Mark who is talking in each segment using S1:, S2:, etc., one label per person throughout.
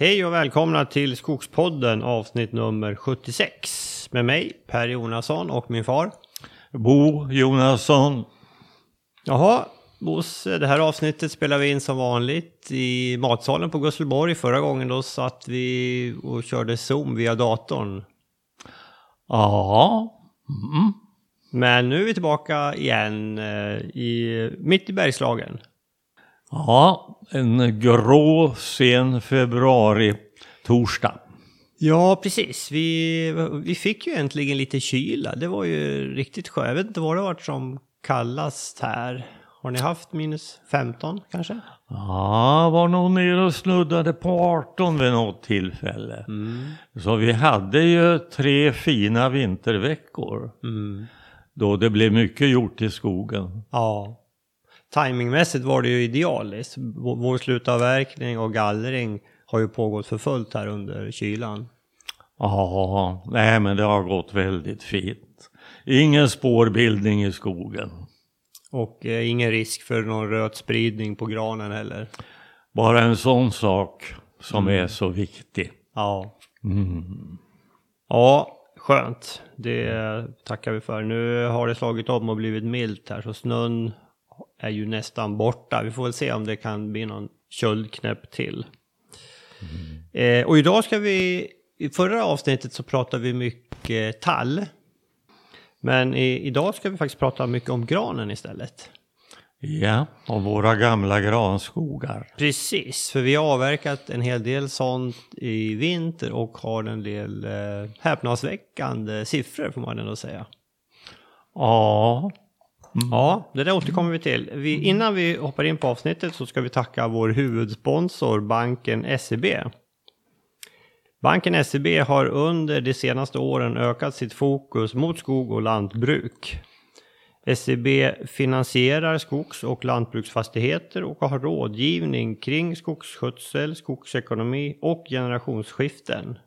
S1: Hej och välkomna till Skogspodden avsnitt nummer 76 med mig Per Jonasson och min far.
S2: Bo Jonasson.
S1: Jaha, Bosse, det här avsnittet spelar vi in som vanligt i matsalen på Gusselborg. Förra gången då satt vi och körde Zoom via datorn.
S2: Ja. Mm.
S1: Men nu är vi tillbaka igen eh, i, mitt i Bergslagen.
S2: Ja, en grå sen februari torsdag.
S1: Ja, precis. Vi, vi fick ju äntligen lite kyla. Det var ju riktigt skönt. Jag vet inte vad det varit som kallast här. Har ni haft minus 15 kanske?
S2: Ja, var nog nere och snuddade på 18 vid något tillfälle.
S1: Mm.
S2: Så vi hade ju tre fina vinterveckor.
S1: Mm.
S2: Då det blev mycket gjort i skogen.
S1: Ja. Timingmässigt var det ju idealiskt. Vår slutavverkning och gallring har ju pågått för fullt här under kylan.
S2: Ja, nej men det har gått väldigt fint. Ingen spårbildning i skogen.
S1: Och eh, ingen risk för någon rötspridning på granen heller.
S2: Bara en sån sak som är så viktig.
S1: Ja.
S2: Mm.
S1: Ja, skönt. Det tackar vi för. Nu har det slagit om och blivit milt här så snön är ju nästan borta. Vi får väl se om det kan bli någon köldknäpp till. Eh, och idag ska vi, i förra avsnittet så pratade vi mycket tall. Men i, idag ska vi faktiskt prata mycket om granen istället.
S2: Ja, och våra gamla granskogar.
S1: Precis, för vi har avverkat en hel del sånt i vinter och har en del eh, häpnadsväckande siffror får man ändå säga.
S2: Ja, Mm.
S1: Ja, det där återkommer vi till. Vi, innan vi hoppar in på avsnittet så ska vi tacka vår huvudsponsor, banken SEB. Banken SEB har under de senaste åren ökat sitt fokus mot skog och lantbruk. SEB finansierar skogs och lantbruksfastigheter och har rådgivning kring skogsskötsel, skogsekonomi och generationsskiften.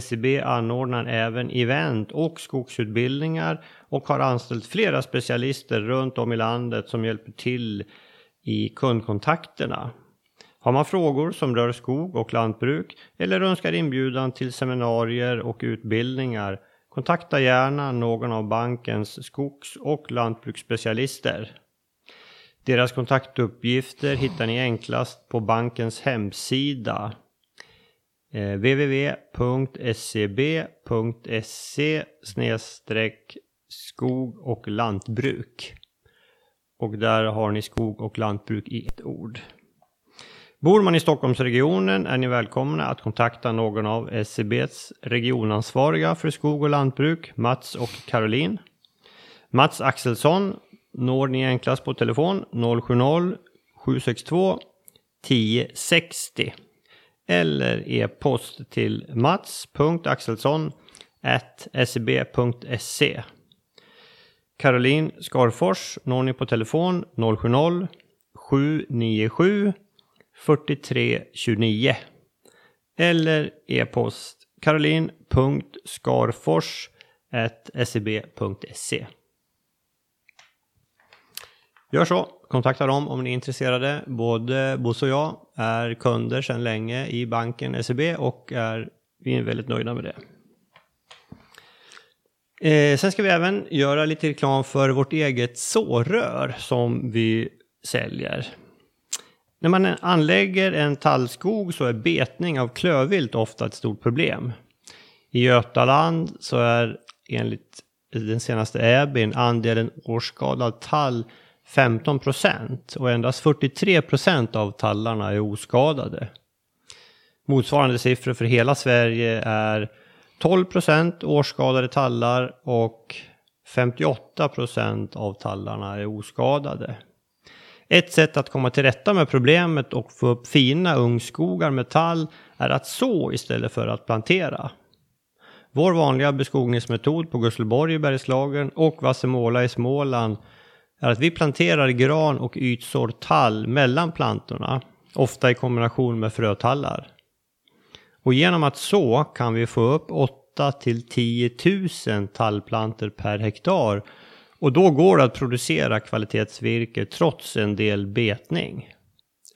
S1: SEB anordnar även event och skogsutbildningar och har anställt flera specialister runt om i landet som hjälper till i kundkontakterna. Har man frågor som rör skog och lantbruk eller önskar inbjudan till seminarier och utbildningar kontakta gärna någon av bankens skogs och lantbruksspecialister. Deras kontaktuppgifter hittar ni enklast på bankens hemsida Eh, www.scb.se skog och lantbruk. Och där har ni skog och lantbruk i ett ord. Bor man i Stockholmsregionen är ni välkomna att kontakta någon av SCBs regionansvariga för skog och lantbruk, Mats och Caroline. Mats Axelsson når ni enklast på telefon 070-762 1060 eller e-post till mats.axelsson seb.se. E. Caroline Skarfors når ni på telefon 070 797 4329 eller e-post caroline.skarfors seb.se. E. Gör så, kontakta dem om ni är intresserade. Både Bosse och jag är kunder sedan länge i banken SEB och är, vi är väldigt nöjda med det. Eh, sen ska vi även göra lite reklam för vårt eget sårrör som vi säljer. När man anlägger en tallskog så är betning av klövvilt ofta ett stort problem. I Götaland så är enligt den senaste EBIN andelen årsskadad tall 15 procent och endast 43 procent av tallarna är oskadade. Motsvarande siffror för hela Sverige är 12 procent årsskadade tallar och 58 procent av tallarna är oskadade. Ett sätt att komma till rätta med problemet och få upp fina ungskogar med tall är att så istället för att plantera. Vår vanliga beskogningsmetod på Gusselborg i Bergslagen och Vassemåla i Småland är att vi planterar gran och ytsår tall mellan plantorna, ofta i kombination med frötallar. Och genom att så kan vi få upp 8 till 10 000 tallplantor per hektar och då går det att producera kvalitetsvirke trots en del betning.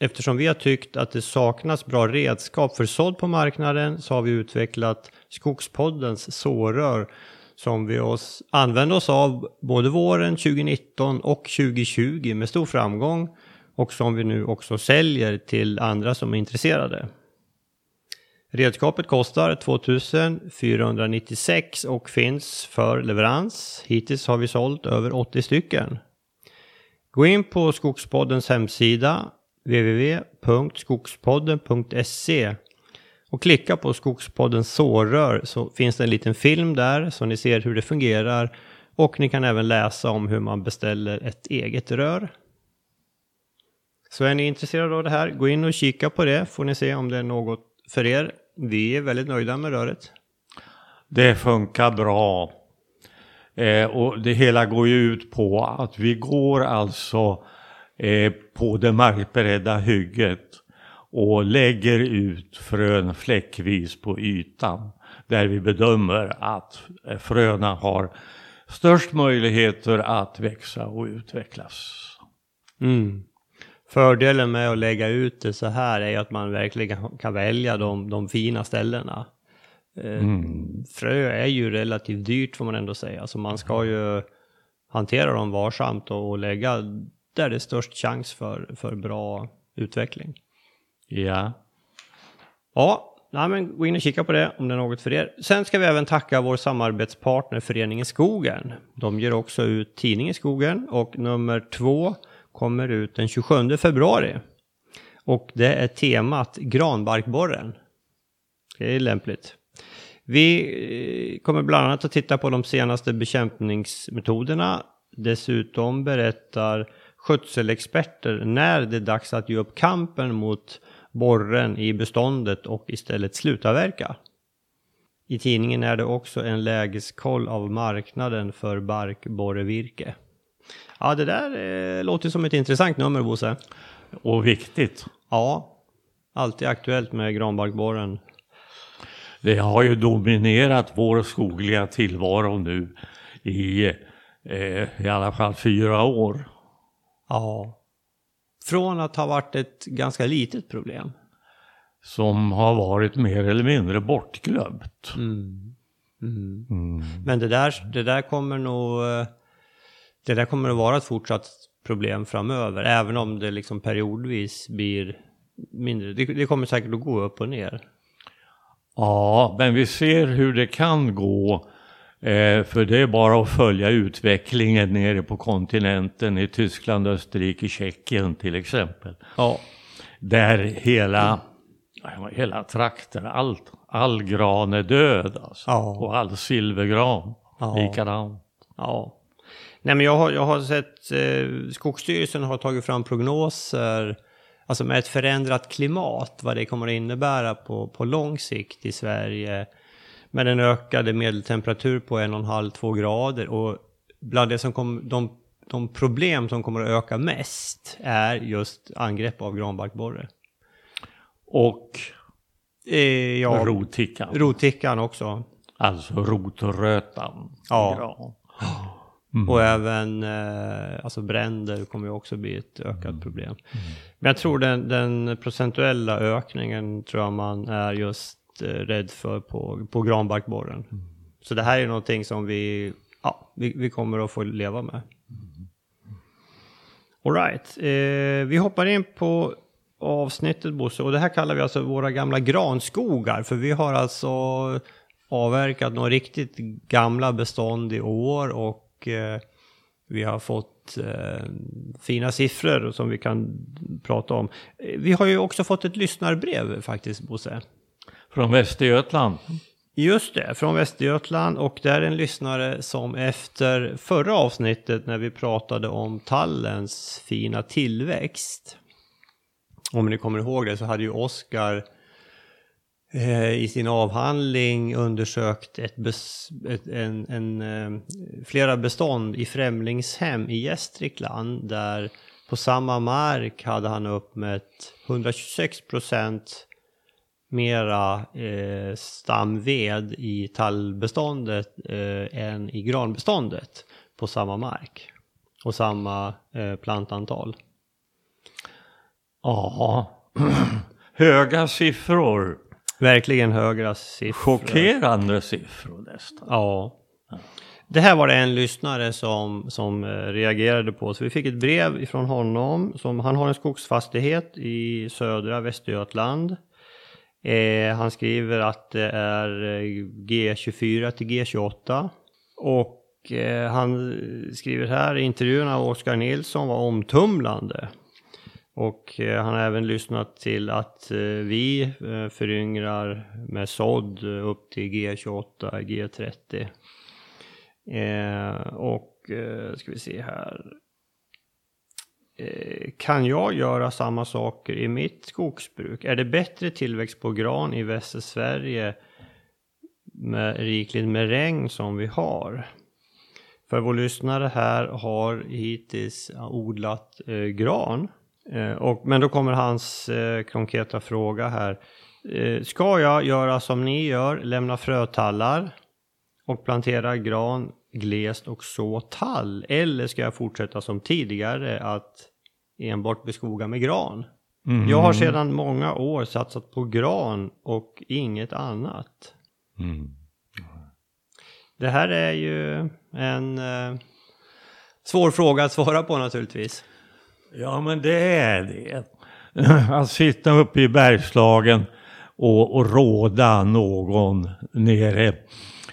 S1: eftersom vi har tyckt att det saknas bra redskap för sådd på marknaden så har vi utvecklat Skogspoddens sårör som vi oss, använde oss av både våren 2019 och 2020 med stor framgång och som vi nu också säljer till andra som är intresserade. Redskapet kostar 2496 och finns för leverans. Hittills har vi sålt över 80 stycken. Gå in på Skogspoddens hemsida www.skogspodden.se och klicka på Skogspodden sårrör så finns det en liten film där så ni ser hur det fungerar och ni kan även läsa om hur man beställer ett eget rör. Så är ni intresserade av det här, gå in och kika på det får ni se om det är något för er. Vi är väldigt nöjda med röret.
S2: Det funkar bra. Eh, och det hela går ju ut på att vi går alltså eh, på det markberedda hygget och lägger ut frön fläckvis på ytan där vi bedömer att fröna har störst möjligheter att växa och utvecklas.
S1: Mm. Fördelen med att lägga ut det så här är att man verkligen kan välja de, de fina ställena. Eh, mm. Frö är ju relativt dyrt får man ändå säga, så man ska ju hantera dem varsamt och, och lägga där det är störst chans för, för bra utveckling.
S2: Ja.
S1: Ja, nej, men gå in och kika på det om det är något för er. Sen ska vi även tacka vår samarbetspartner Föreningen Skogen. De ger också ut tidningen Skogen och nummer två kommer ut den 27 februari. Och det är temat granbarkborren. Det är lämpligt. Vi eh, kommer bland annat att titta på de senaste bekämpningsmetoderna. Dessutom berättar skötselexperter när det är dags att ge upp kampen mot borren i beståndet och istället slutavverka. I tidningen är det också en lägeskoll av marknaden för barkborrevirke. Ja, det där eh, låter som ett intressant nummer, Bosse.
S2: Och viktigt.
S1: Ja, alltid aktuellt med granbarkborren.
S2: Det har ju dominerat vår skogliga tillvaro nu i eh, i alla fall fyra år.
S1: Ja. Från att ha varit ett ganska litet problem.
S2: Som har varit mer eller mindre bortglömt.
S1: Mm. Mm. Mm. Men det där, det där kommer nog det där kommer att vara ett fortsatt problem framöver, även om det liksom periodvis blir mindre. Det, det kommer säkert att gå upp och ner.
S2: Ja, men vi ser hur det kan gå. Eh, för det är bara att följa utvecklingen nere på kontinenten i Tyskland, Österrike, Tjeckien till exempel.
S1: Ja.
S2: Där hela, hela trakten, allt, all gran är död alltså.
S1: Ja.
S2: Och all silvergran
S1: Ja.
S2: likadant.
S1: Ja. Nej, men jag har, jag har sett, eh, Skogsstyrelsen har tagit fram prognoser, alltså med ett förändrat klimat, vad det kommer att innebära på, på lång sikt i Sverige. Med en ökade medeltemperatur på 1,5-2 grader och bland det som kom, de, de problem som kommer att öka mest är just angrepp av granbarkborre.
S2: Och
S1: Eh, ja,
S2: rotickan.
S1: rotickan också.
S2: Alltså rotrötan.
S1: Ja.
S2: Gran.
S1: Och även eh, alltså bränder kommer ju också bli ett ökat problem. Men jag tror den, den procentuella ökningen tror jag man är just rädd för på, på granbarkborren. Så det här är någonting som vi, ja, vi, vi kommer att få leva med. Alright, eh, vi hoppar in på avsnittet Bosse och det här kallar vi alltså våra gamla granskogar för vi har alltså avverkat några riktigt gamla bestånd i år och eh, vi har fått eh, fina siffror som vi kan prata om. Eh, Vi har ju också fått ett lyssnarbrev faktiskt Bosse.
S2: Från Västergötland.
S1: Just det, från Västergötland och det är en lyssnare som efter förra avsnittet när vi pratade om tallens fina tillväxt. Om ni kommer ihåg det så hade ju Oskar eh, i sin avhandling undersökt ett bes, ett, en, en, eh, flera bestånd i främlingshem i Gästrikland där på samma mark hade han uppmätt 126 procent mera eh, stamved i tallbeståndet eh, än i granbeståndet på samma mark och samma eh, plantantal.
S2: Ja, höga siffror.
S1: Verkligen höga siffror.
S2: Chockerande siffror nästan.
S1: Ja. Det här var det en lyssnare som, som eh, reagerade på. Så vi fick ett brev ifrån honom. Som, han har en skogsfastighet i södra Västergötland. Eh, han skriver att det är eh, G24 till G28. Och eh, han skriver här, intervjun av Oskar Nilsson var omtumlande. Och eh, han har även lyssnat till att eh, vi eh, föryngrar med sådd upp till G28, G30. Eh, och eh, ska vi se här. Eh, kan jag göra samma saker i mitt skogsbruk? Är det bättre tillväxt på gran i Västsverige med rikligt med regn som vi har? För vår lyssnare här har hittills odlat eh, gran. Eh, och, men då kommer hans eh, konkreta fråga här. Eh, ska jag göra som ni gör, lämna frötallar och plantera gran glest och så tall? Eller ska jag fortsätta som tidigare att enbart beskoga med gran?
S2: Mm.
S1: Jag har sedan många år satsat på gran och inget annat.
S2: Mm.
S1: Det här är ju en eh, svår fråga att svara på naturligtvis.
S2: Ja, men det är det. Att sitta uppe i Bergslagen och, och råda någon nere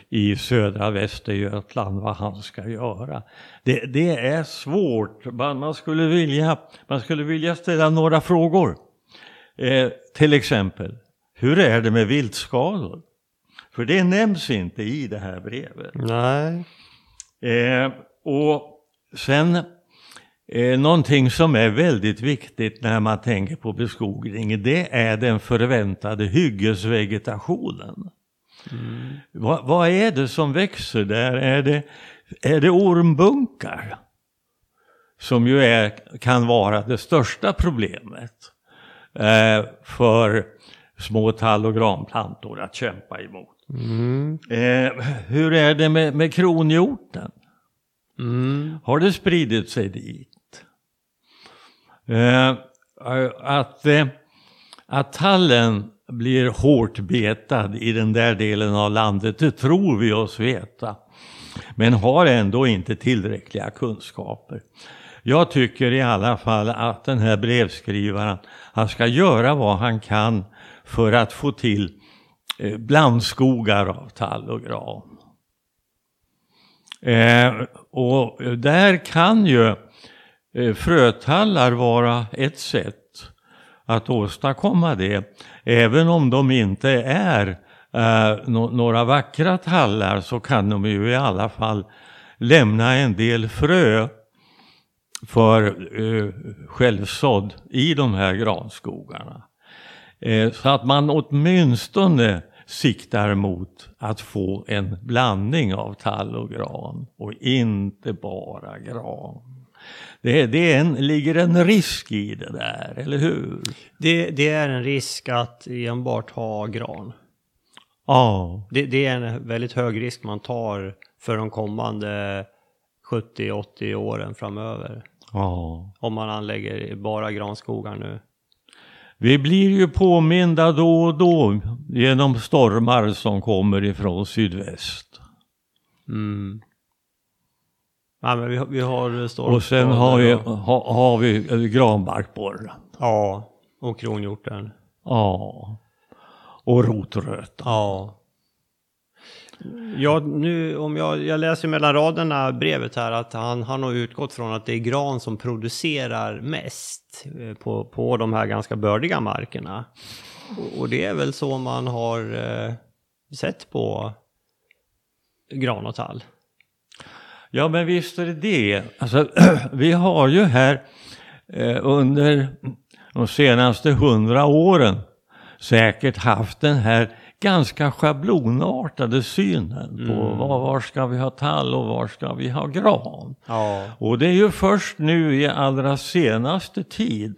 S2: i södra Västergötland vad han ska göra. Det, det är svårt. Man, man, skulle vilja, man skulle vilja ställa några frågor. Eh, till exempel, hur är det med viltskador? För det nämns inte i det här brevet.
S1: Nej.
S2: Eh, och sen Eh, någonting som är väldigt viktigt när man tänker på beskogning, det är den förväntade hyggesvegetationen. Mm. Va, vad är det som växer där? Är det, är det ormbunkar? Som ju är, kan vara det största problemet eh, för små tall och granplantor att kämpa emot.
S1: Mm.
S2: Eh, hur är det med, med kronhjorten?
S1: Mm.
S2: Har det spridit sig dit? Eh, att, att tallen blir hårt betad i den där delen av landet, det tror vi oss veta. Men har ändå inte tillräckliga kunskaper. Jag tycker i alla fall att den här brevskrivaren, han ska göra vad han kan för att få till eh, blandskogar av tall och gran. Eh, och där kan ju eh, frötallar vara ett sätt att åstadkomma det. Även om de inte är eh, no några vackra tallar så kan de ju i alla fall lämna en del frö för eh, självsådd i de här granskogarna. Eh, så att man åtminstone siktar mot att få en blandning av tall och gran och inte bara gran. Det, det en, ligger en risk i det där, eller hur?
S1: Det, det är en risk att enbart ha gran.
S2: Ja.
S1: Det, det, är en väldigt hög risk man tar för de kommande 70-80 åren framöver.
S2: Ja.
S1: Om man anlägger bara granskogar nu.
S2: Vi blir ju påminda då och då genom stormar som kommer ifrån sydväst.
S1: Mm. Ja, men vi, vi har storm.
S2: Och sen har vi, ha, har vi granbarkborren.
S1: Ja, och kronhjorten.
S2: Ja. Och rotröta.
S1: Ja. Ja, nu om jag, jag läser mellan raderna brevet här att han, han har utgått från att det är gran som producerar mest eh, på, på de här ganska bördiga markerna. Och, och det är väl så man har eh, sett på gran och tall.
S2: Ja men visst är det det. Alltså, vi har ju här eh, under de senaste hundra åren säkert haft den här ganska schablonartade synen på
S1: Mm.
S2: var, var ska vi ha tall och var ska vi ha gran.
S1: Ja.
S2: Och det är ju först nu i allra senaste tid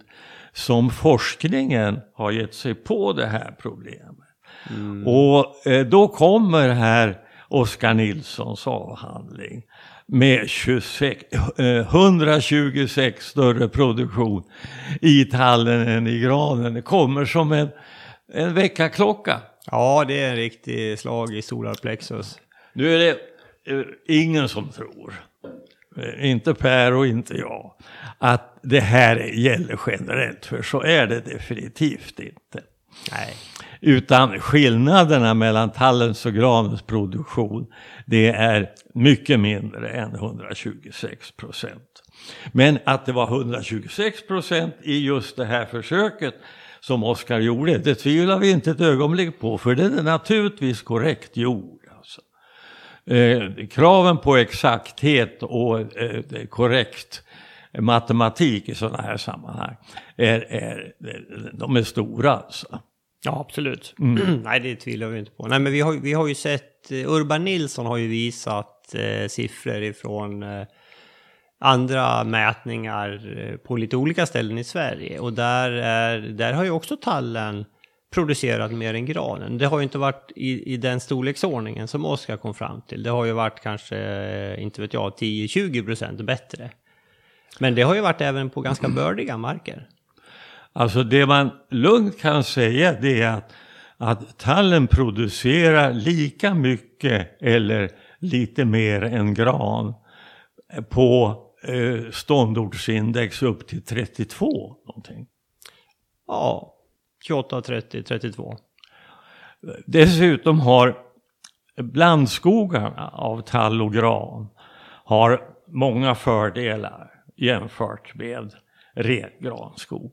S2: som forskningen har gett sig på det här problemet. Och eh, då kommer här Oskar Nilssons avhandling med 26, eh, 126 större produktion i tallen än i granen. Det kommer som en, en väckarklocka.
S1: Ja, det är en riktig slag i solarplexus.
S2: Nu är det eh, ingen som tror, eh, inte Per och inte jag, att det här gäller generellt, för så är det definitivt inte.
S1: Nej.
S2: Utan skillnaderna mellan tallens och granens produktion, det är mycket mindre än 126 procent. Men att det var 126 procent i just det här försöket som Oskar gjorde, det tvivlar vi inte ett ögonblick på, för det är naturligtvis korrekt gjort. Alltså. Eh, kraven på exakthet och eh, korrekt matematik i sådana här sammanhang är, är, de är stora. Alltså.
S1: Ja, absolut. Mm. Nej, det tvivlar vi inte på. Nej, men vi har, vi har ju sett, eh, Urban Nilsson har ju visat eh, siffror ifrån eh, andra mätningar eh, på lite olika ställen i Sverige. Och där, är, där har ju också tallen producerat mer än granen. Det har ju inte varit i, i den storleksordningen som Oskar kom fram till. Det har ju varit kanske, eh, inte vet jag, 10-20 procent bättre. Men det har ju varit även på ganska bördiga marker.
S2: Alltså det man lugnt kan säga det är att, att tallen producerar lika mycket eller lite mer än gran på eh, ståndortsindex upp till 32 någonting.
S1: Ja, 28, 30, 32.
S2: Dessutom har blandskogarna av tall och gran har många fördelar jämfört med granskog.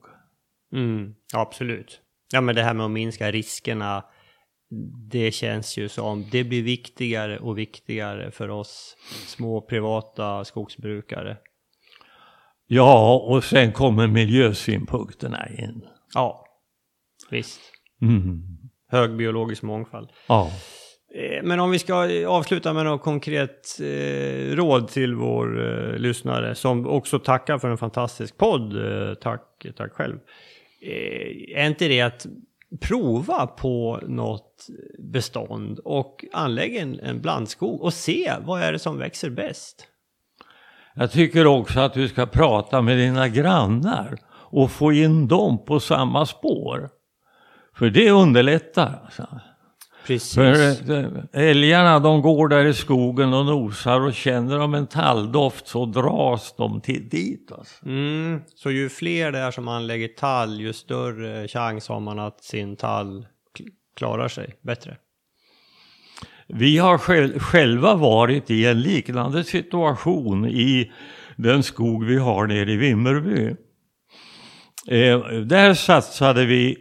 S1: Mm, absolut. Ja, men det här med att minska riskerna, det känns ju som det blir viktigare och viktigare för oss små privata skogsbrukare.
S2: Ja, och sen kommer miljösynpunkterna in.
S1: Ja, visst.
S2: Mm.
S1: Hög biologisk mångfald.
S2: Ja.
S1: Eh, Men om vi ska avsluta med något konkret eh, råd till vår eh, lyssnare som också tackar för en fantastisk podd. Eh, tack, tack själv. Eh, är inte det att prova på något bestånd och anlägga en, en blandskog och se vad är det som växer bäst?
S2: Jag tycker också att du ska prata med dina grannar och få in dem på samma spår. För det underlättar. Alltså.
S1: Precis.
S2: För eh, älgarna de går där i skogen och nosar och känner de en talldoft så dras de till dit. Alltså.
S1: Mm, så ju fler det är som anlägger tall, ju större chans har man att sin tall kl- klarar sig bättre.
S2: Vi har själv, själva varit i en liknande situation i den skog vi har nere i Vimmerby. Eh, där satsade vi eh,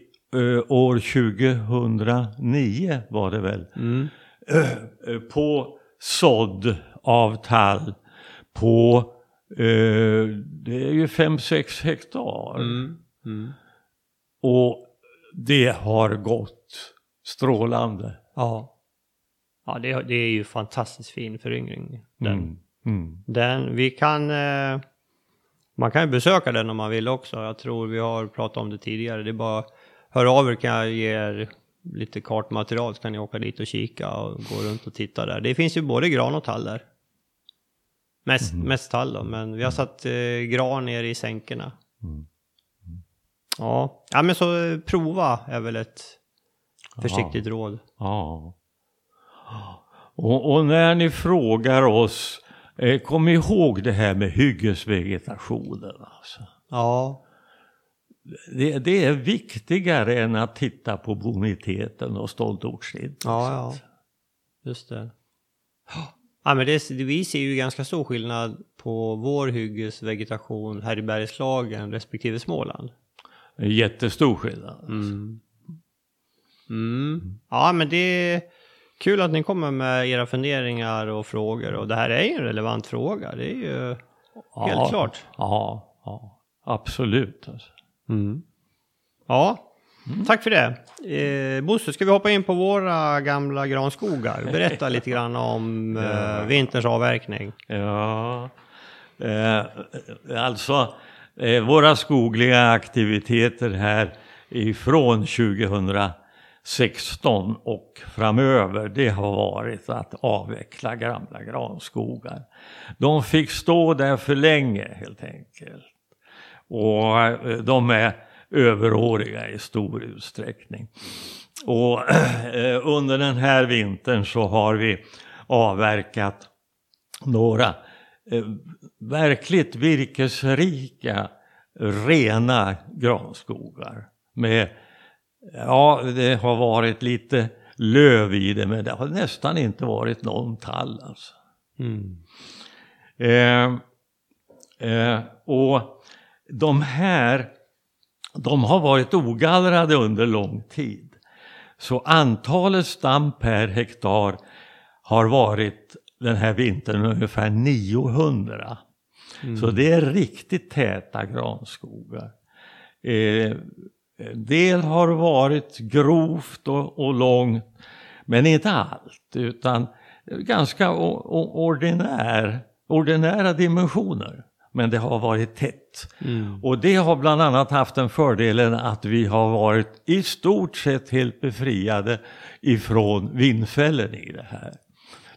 S2: år 2009 var det väl.
S1: Mm.
S2: eh, på sådd av tall på eh, det är ju 5-6 hektar.
S1: Mm. Mm.
S2: Och det har gått strålande.
S1: Ja. Ja, det, det är ju fantastiskt fin föryngring. Den.
S2: Mm. Mm.
S1: den vi kan... Eh, man kan ju besöka den om man vill också. Jag tror vi har pratat om det tidigare. Det är bara hör av er kan jag ge er lite kartmaterial så kan ni åka dit och kika och gå runt och titta där. Det finns ju både gran och tall där. Mest, mest tall då, men vi har satt eh, gran ner i sänkorna.
S2: Mm.
S1: Ja. ja, men så eh, prova är väl ett försiktigt råd.
S2: Ja. Och, och när ni frågar oss, eh, kom ihåg det här med hyggesvegetationen. Alltså.
S1: Ja,
S2: Det, det är viktigare än att titta på boniteten och ståndortsindex.
S1: ja, ja. Just det. Ja, men det, vi ser ju ganska stor skillnad på vår hyggesvegetation här i Bergslagen respektive Småland.
S2: Jättestor skillnad.
S1: Mm. Mm. Ja, men det är kul att ni kommer med era funderingar och frågor och det här är ju en relevant fråga. Det är ju helt
S2: ja,
S1: klart.
S2: Ja, ja absolut. Alltså.
S1: Ja, tack för det. Eh, Bosse, ska vi hoppa in på våra gamla granskogar? Berätta lite grann om eh, vinterns avverkning.
S2: Ja, eh, alltså eh, våra skogliga aktiviteter här ifrån 16 och framöver det har varit att avveckla gamla granskogar. De fick stå där för länge helt enkelt. Och eh, de är överåriga i stor utsträckning. Och eh, under den här vintern så har vi avverkat några eh, verkligt virkesrika rena granskogar med Ja, det har varit lite löv i det men det har nästan inte varit någon tall alltså. Mm. Eh, eh, och de här, de har varit ogallrade under lång tid. Så antalet stam per hektar har varit den här vintern ungefär 900. Mm. Så det är riktigt täta granskogar. Eh, del har varit grovt och, och långt, men inte allt, utan ganska ordinär, ordinära dimensioner. Men det har varit tätt. Mm. Och det har bland annat haft den fördelen att vi har varit i stort sett helt befriade ifrån vindfällen i det här.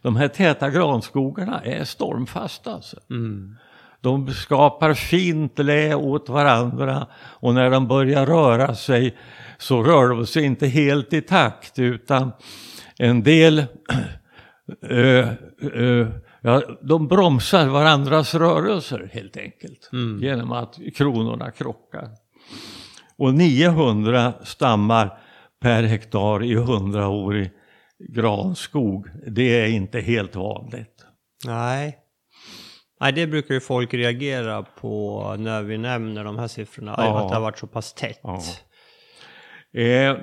S2: De här täta granskogarna är stormfasta alltså. Mm. De skapar fint lä åt varandra och när de börjar röra sig så rör de sig inte helt i takt utan en del ö, ö, ja, de bromsar varandras rörelser helt enkelt mm. genom att kronorna krockar. Och 900 stammar per hektar i 100-årig granskog, det är inte helt vanligt.
S1: Nej, Nej, det brukar ju folk reagera på när vi nämner de här siffrorna, ja. att det har varit så pass tätt. Ja.
S2: Eh,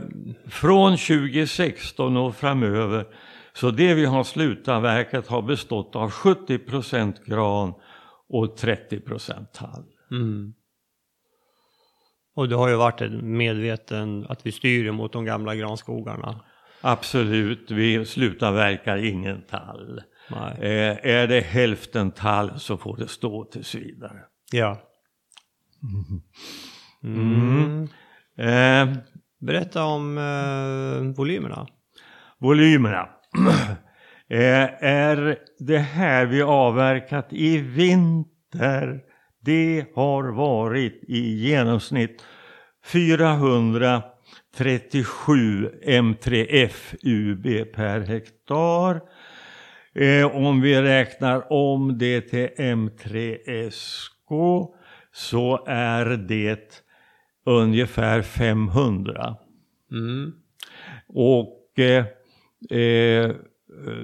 S2: från 2016 och framöver, så det vi har slutavverkat har bestått av 70% gran och 30 tall. Mm.
S1: Och det har ju varit en medveten att vi styr mot de gamla granskogarna.
S2: Absolut, vi slutavverkar ingen tall. Eh, är det hälften tall så får det stå tills vidare.
S1: Ja. Mm. Mm. Eh, Berätta om eh, volymerna.
S2: Volymerna. eh, är det här vi avverkat i vinter, det har varit i genomsnitt 437 M3F UB per hektar. Eh, om vi räknar om det till M3SK så är det ungefär 500. Mm. Och eh, eh,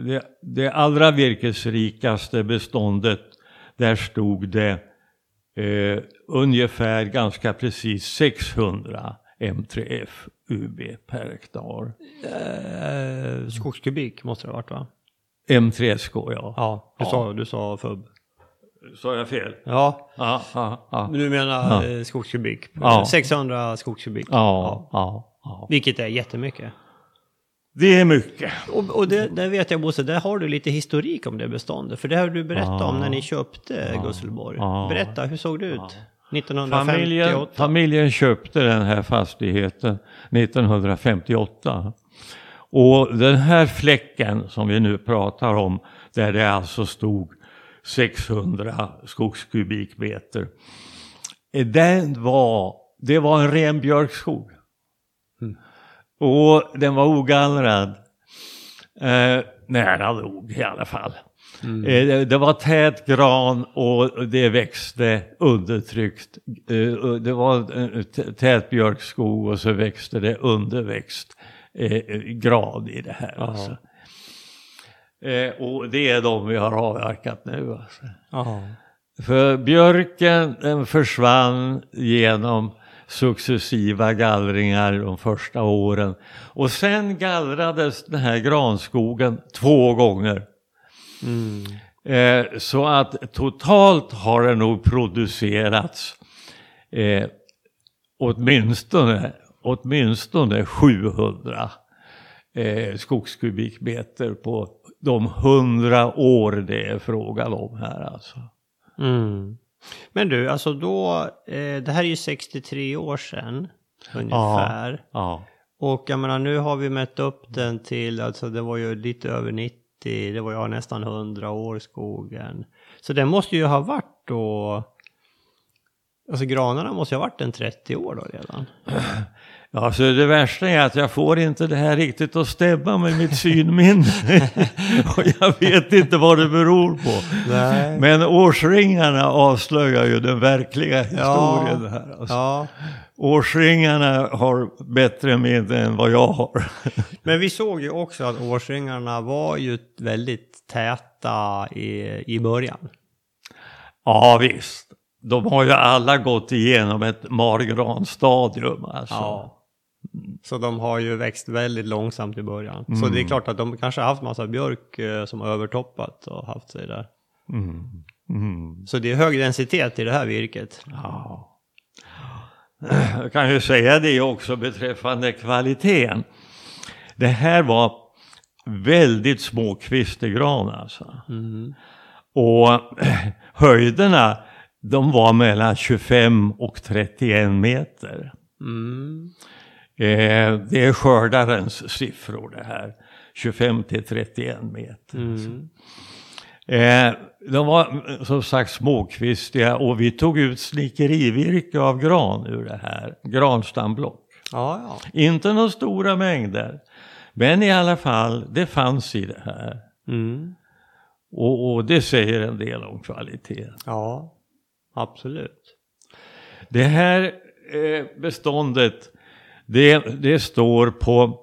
S2: det, det, allra virkesrikaste beståndet, där stod det eh, ungefär ganska precis 600 M3F UB per hektar.
S1: Eh, skogskubik måste det ha varit va?
S2: M3SK ja.
S1: Ja, du, ja. Sa, du sa FUB.
S2: Sa jag fel?
S1: Ja.
S2: ja, ja, ja.
S1: Du menar ja. skogskubik? Ja. 600 skogskubik?
S2: Ja. ja.
S1: Vilket är jättemycket.
S2: Det är mycket.
S1: Och, och det, där vet jag Bosse, där har du lite historik om det beståndet. För det har du berättat om när ni köpte Gusselborg. Berätta, hur såg det ut? 1958?
S2: Familjen, familjen köpte den här fastigheten 1958. Och den här fläcken som vi nu pratar om, där det alltså stod 600 skogskubikmeter. Eh, den var, det var en ren björkskog. Och den var ogallrad. Eh, nära nog i alla fall. Mm. Eh, det, det, var tät gran och det växte undertryckt. Eh, det var en tät björkskog och så växte det underväxt eh, grad i det här. Alltså. Eh, och det är de vi har avverkat nu. Alltså. För björken den försvann genom successiva gallringar de första åren. Och sen gallrades den här granskogen två gånger. Mm. Eh, så att totalt har det nog producerats eh, åtminstone åtminstone 700 eh, skogskubikmeter på de 100 år det är frågan om här alltså.
S1: Mm. Men du, alltså då, eh, det här är ju 63 år sedan ungefär. Ja, ja. Och jag menar nu har vi mätt upp den till, alltså det var ju lite över 90, det var ju nästan 100 år skogen. Så den måste ju ha varit då, alltså granarna måste ju ha varit en 30 år då redan.
S2: Ja, så det värsta är att jag får inte det här riktigt att stämma med mitt synminne. och jag vet inte vad det beror på.
S1: Nej.
S2: Men årsringarna avslöjar ju den verkliga historien
S1: Ja.
S2: här. Alltså.
S1: Ja,
S2: Årsringarna har bättre minne än vad jag har.
S1: men vi såg ju också att årsringarna var ju väldigt täta i, i början.
S2: ja, visst. De har ju alla gått igenom ett margranstadium. Alltså.
S1: Ja. Så de har ju växt väldigt långsamt i början. Så
S2: Mm.
S1: det är klart att de kanske har haft massa björk eh, som har övertoppat och haft sig där.
S2: Mm. Mm.
S1: Så det är hög densitet i det här virket.
S2: Ja. Jag kan ju säga det också beträffande kvaliteten. Det här var väldigt små kvistegran alltså.
S1: Mm.
S2: Och höjderna, de var mellan 25 och 31 meter.
S1: Mm.
S2: Eh, det är skördarens siffror det här. 25 till 31 meter.
S1: Mm.
S2: Eh, de var som sagt småkvistiga och vi tog ut snickerivirke av gran ur det här. Granstamblock.
S1: Ja, ja.
S2: Inte några stora mängder. Men i alla fall, det fanns i det här.
S1: Mm.
S2: Och, och det säger en del om kvaliteten.
S1: Ja, absolut.
S2: Det här eh, beståndet, det, det står på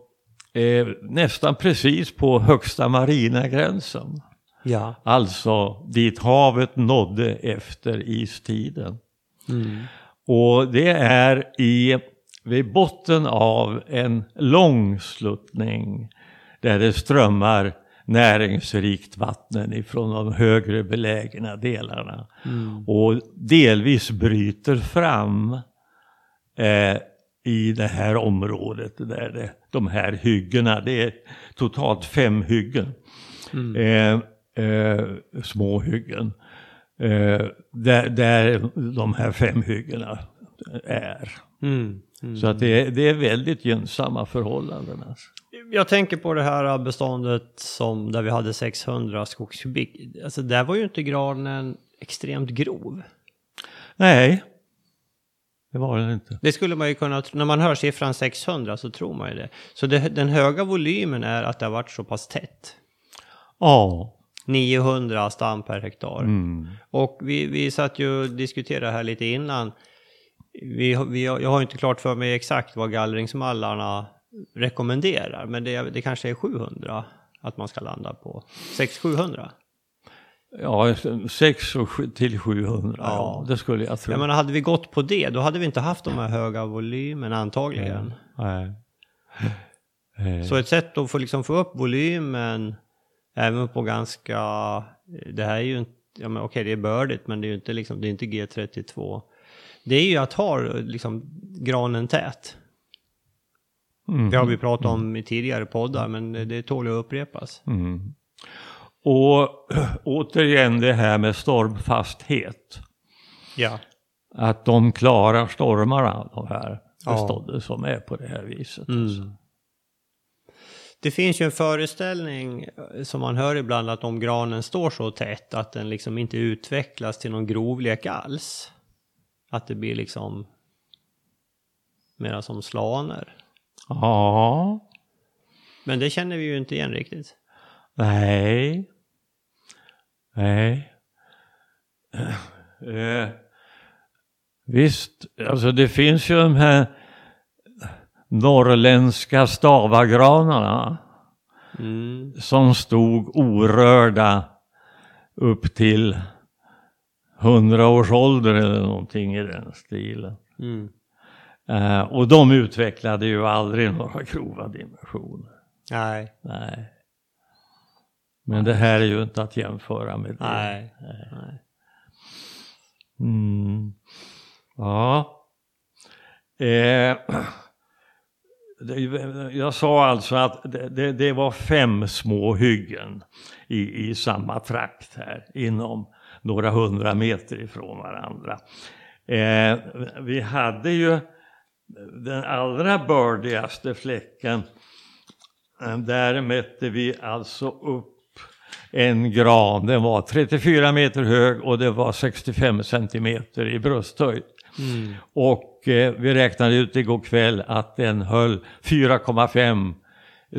S2: eh, nästan precis på högsta marina gränsen.
S1: Ja.
S2: Alltså dit havet nådde efter istiden.
S1: Mm.
S2: Och det är i, vid botten av en lång sluttning där det strömmar näringsrikt vatten ifrån de högre belägna delarna.
S1: Mm.
S2: Och delvis bryter fram eh, i det här området där det, de här hyggena, det är totalt fem hyggen.
S1: Mm.
S2: Eh, eh, små hyggen. Eh, där, där de här fem hyggena är.
S1: Mm. Mm.
S2: Så att det, är- det är väldigt gynnsamma förhållanden. Alltså.
S1: Jag tänker på det här beståndet som där vi hade 600 skogskubik. Alltså där var ju inte granen extremt grov.
S2: Nej, det var den inte.
S1: Det skulle man ju kunna, tro- när man hör siffran 600 så tror man ju det. Så det, den höga volymen är att det har varit så pass tätt.
S2: Ja.
S1: 900 stam per hektar.
S2: Mm.
S1: Och vi, vi satt ju och diskuterade här lite innan. Vi, vi, jag har inte klart för mig exakt vad gallringsmallarna rekommenderar, men det, det kanske är 700 att man ska landa på. 600-700.
S2: Ja, 6 och sju- till 700, ja.
S1: Ja.
S2: det skulle jag tro.
S1: Jag menar, hade vi gått på det, då hade vi inte haft de här höga volymen antagligen.
S2: Nej. Eh,
S1: Så ett sätt att få, liksom, få upp volymen även på ganska, det här är ju inte, ja men okej det är bördigt men det är ju inte liksom, det är inte G32. Det är ju att ha liksom granen tät.
S2: mm.
S1: Det har vi pratat om i tidigare poddar men det tål att upprepas.
S2: Mm. Och återigen det här med stormfasthet.
S1: Ja.
S2: Att de klarar stormarna, de här
S1: Ja.
S2: bestånden som är på det här viset. alltså.
S1: Mm. Det finns ju en föreställning eh, som man hör ibland att om granen står så tätt att den liksom inte utvecklas till någon grovlek alls. Att det blir liksom mera som slaner.
S2: Ja,
S1: Men det känner vi ju inte igen riktigt.
S2: Nej. Nej. Eh, visst, alltså det finns ju de här norrländska stavagranarna.
S1: Mm.
S2: som stod orörda upp till hundra års ålder eller någonting i den stilen.
S1: Mm.
S2: Eh, och de utvecklade ju aldrig några grova dimensioner.
S1: Nej.
S2: Nej. Men det här är ju inte att jämföra med det.
S1: Nej. Nej.
S2: Mm. Ja. Eh, jag sa alltså att det, det, det var fem små hyggen i, i samma trakt här inom några hundra meter ifrån varandra. Eh, vi hade ju den allra bördigaste fläcken, eh, där mätte vi alltså upp en gran. Den var 34 meter hög och det var 65 centimeter i brösthöjd. Mm. Och eh, vi räknade ut igår kväll att den höll 4,5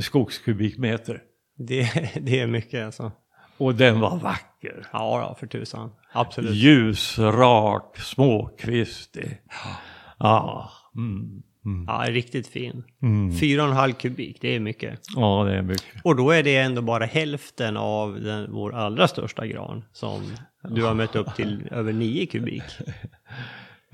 S2: skogskubikmeter.
S1: Det, det är mycket alltså.
S2: Och den var vacker.
S1: Ja, ja för tusan. Absolut.
S2: Ljus, rak, småkvistig. Ja,
S1: mm, mm. ja riktigt fin. Mm. 4,5 kubik, det är mycket.
S2: Ja, det är mycket.
S1: Och då är det ändå bara hälften av den, vår allra största gran som du har mött upp till över 9 kubik.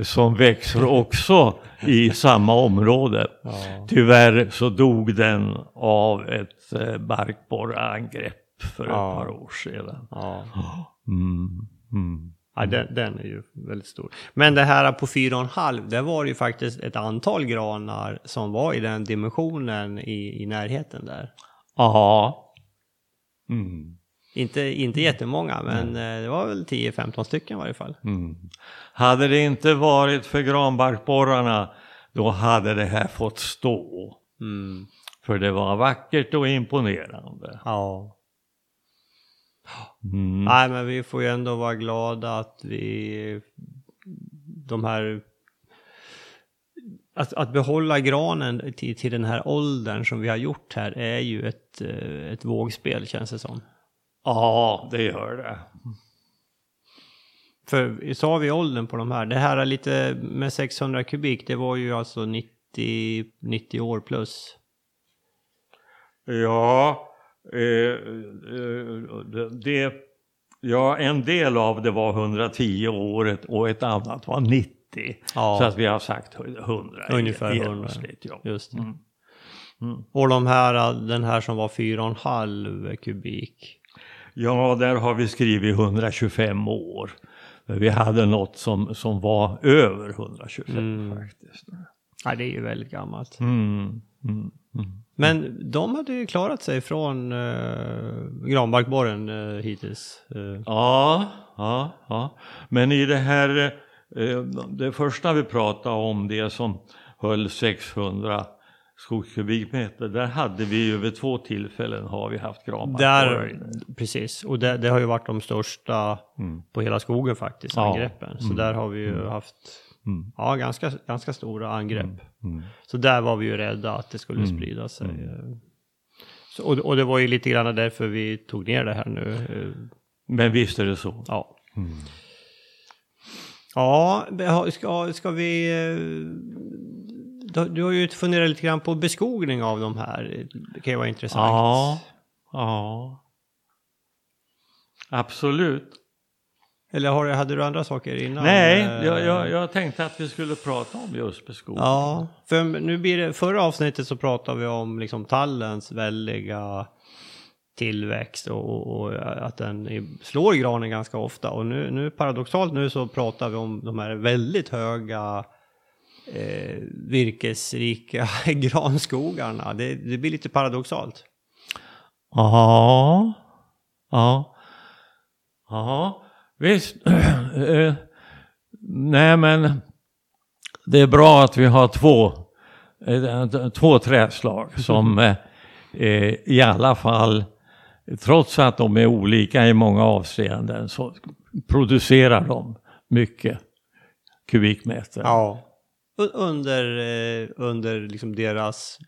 S2: som växer också i samma område. Ja. Tyvärr så dog den av ett eh, barkborreangrepp för ja. ett par år sedan. Ja.
S1: Mm, mm. Ja, den, den, är ju väldigt stor. Men det här på 4,5, det var ju faktiskt ett antal granar som var i den dimensionen i, i närheten där.
S2: Ja.
S1: Mm. Inte, inte jättemånga, men mm. det var väl 10-15 stycken i varje fall. Mm.
S2: Hade det inte varit för granbarkborrarna, då hade det här fått stå. Mm. För det var vackert och imponerande.
S1: Ja. Mm. Nej, men vi får ju ändå vara glada att vi, de här, att, att behålla granen till, till den här åldern som vi har gjort här är ju ett, eh, ett vågspel känns det som.
S2: Ja, det gör det.
S1: För sa vi åldern på de här? Det här är lite med 600 kubik, det var ju alltså 90, 90 år plus.
S2: Ja, det, ja, en del av det var 110 året och ett annat var 90. Ja. Så att vi har sagt 100
S1: Ungefär 100. Ja. Just. Mm. Mm. Och de här, den här som var 4,5 kubik.
S2: Ja, där har vi skrivit 125 år. Vi hade något som, som var över 125 mm. faktiskt.
S1: Ja, det är ju väldigt gammalt. Mm, mm. Men de hade ju klarat sig från uh, granbarkborren uh, hittills.
S2: Uh. Ja, ja, ja. Men i det här, uh, det första vi pratade om, det som höll 600 skogskubikmeter. Där hade vi ju vid två tillfällen har vi haft granbarkborrar.
S1: Precis, och det, det, har ju varit de största mm. på hela skogen faktiskt, ja. angreppen. Så mm. där har vi ju mm. haft mm. ja, ganska, ganska stora angrepp. Mm. Mm. Så där var vi ju rädda att det skulle sprida sig. Så, och, och, det var ju lite grann därför vi tog ner det här nu.
S2: Men visst är det så.
S1: Ja. Ja, ska, ska vi du har ju funderat lite grann på beskogning av de här. Det kan ju vara intressant.
S2: Ja, ja. Absolut.
S1: Eller har, hade du andra saker innan?
S2: Nej, jag, jag, jag, tänkte att vi skulle prata om just beskogning.
S1: Ja, för nu blir det, förra avsnittet så pratade vi om liksom tallens väldiga tillväxt och, och, att den slår granen ganska ofta. Och nu, nu paradoxalt nu så pratar vi om de här väldigt höga eh, virkesrika granskogarna. Det, det blir lite paradoxalt.
S2: Ja, ja, ja, visst. Eh, nej, men det är bra att vi har två, eh, två träslag som eh, i alla fall, trots att de är olika i många avseenden, så producerar de mycket kubikmeter.
S1: Ja under, under liksom deras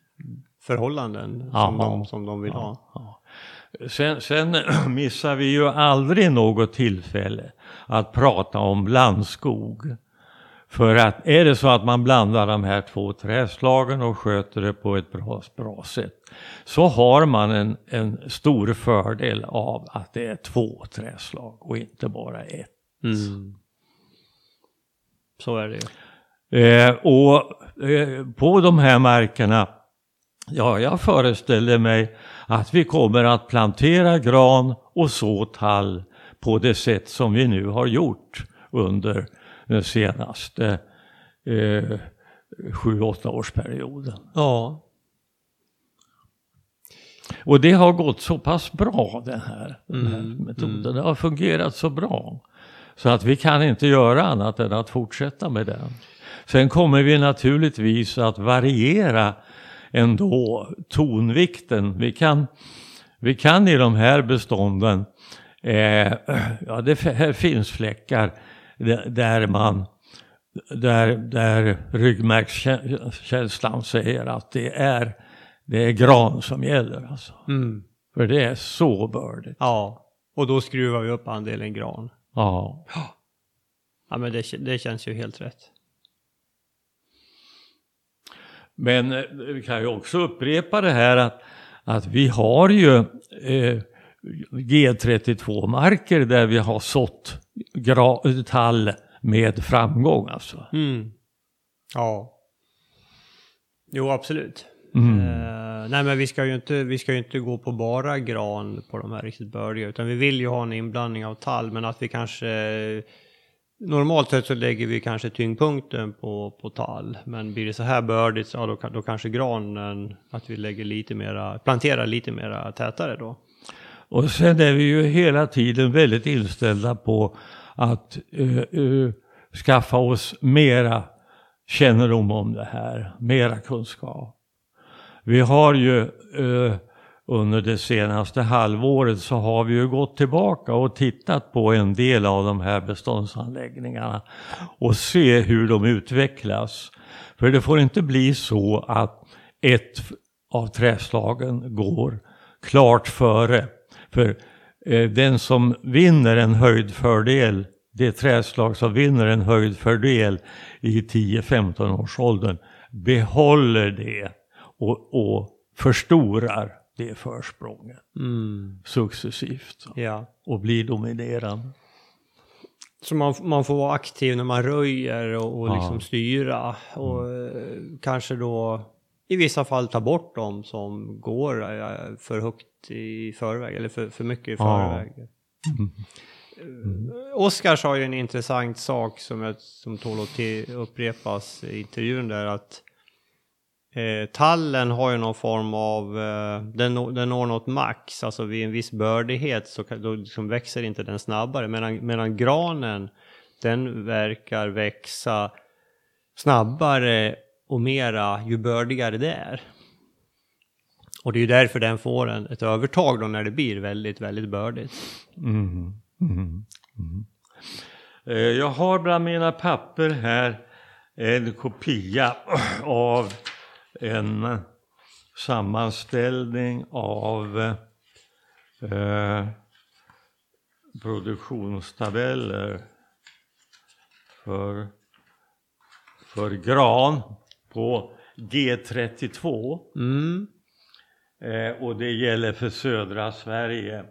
S1: förhållanden som de, som de vill ha.
S2: Sen, sen missar vi ju aldrig något tillfälle att prata om blandskog. För att är det så att man blandar de här två träslagen och sköter det på ett bra, bra sätt så har man en, en stor fördel av att det är två träslag och inte bara ett. Mm.
S1: Så är det ju.
S2: Eh, och eh, på de här markerna, ja jag föreställer mig att vi kommer att plantera gran och så tall på det sätt som vi nu har gjort under den senaste eh, sju, åtta årsperioden.
S1: Ja.
S2: Och det har gått så pass bra den här, mm. den här metoden. Mm. Det har fungerat så bra. Så att vi kan inte göra annat än att fortsätta med den. Sen kommer vi naturligtvis att variera ändå tonvikten. Vi kan, vi kan i de här bestånden, eh, ja det här finns fläckar där man där, där ryggmärgskänslan säger att det är, det är gran som gäller. Alltså.
S1: Mm.
S2: För det är så bördigt.
S1: Ja, och då skruvar vi upp andelen gran.
S2: Ja.
S1: Ja, men det, det känns ju helt rätt.
S2: Men eh, vi kan ju också upprepa det här att, att vi har ju eh, G32-marker där vi har sått tall med framgång alltså.
S1: Mm. Ja. Jo, absolut.
S2: Mm.
S1: Eh, nej, men vi ska, ju inte, vi ska ju inte gå på bara gran på de här riktigt bördiga, utan vi vill ju ha en inblandning av tall, men att vi kanske Normalt sett så lägger vi kanske tyngdpunkten på, på tall, men blir det så här bördigt, ja, då, då kanske granen, att vi lägger lite mera, planterar lite mera tätare då.
S2: Och sen är vi ju hela tiden väldigt inställda på att uh, uh, skaffa oss mera kännedom om det här, mera kunskap. Vi har ju uh, under det senaste halvåret så har vi ju gått tillbaka och tittat på en del av de här beståndsanläggningarna och se hur de utvecklas. För det får inte bli så att ett av träslagen går klart före. För eh, den som vinner en höjdfördel, det träslag som vinner en höjdfördel i 10-15 års åldern behåller det och, och förstorar det försprånget
S1: Mm.
S2: successivt
S1: Ja.
S2: och blir dominerande.
S1: Så man, man får vara aktiv när man röjer och, och liksom styra och eh, kanske då i vissa fall ta bort dem som går eh, för högt i förväg eller för, för mycket i förväg. Eh, Oskar sa ju en intressant sak som, jag, som tål att upprepas i intervjun där att eh, tallen har ju någon form av, eh, den, når- den når något max, alltså vid en viss bördighet så kan, då liksom växer inte den snabbare medan, medan granen den verkar växa snabbare och mera ju bördigare det är. Och det är ju därför den får en, ett övertag då när det blir väldigt, väldigt bördigt.
S2: Mm. Mm. Mm. Eh, Jag har bland mina papper här en kopia av en sammanställning av eh, produktionstabeller för, för gran på G32.
S1: Mm.
S2: Eh, och det gäller för södra Sverige.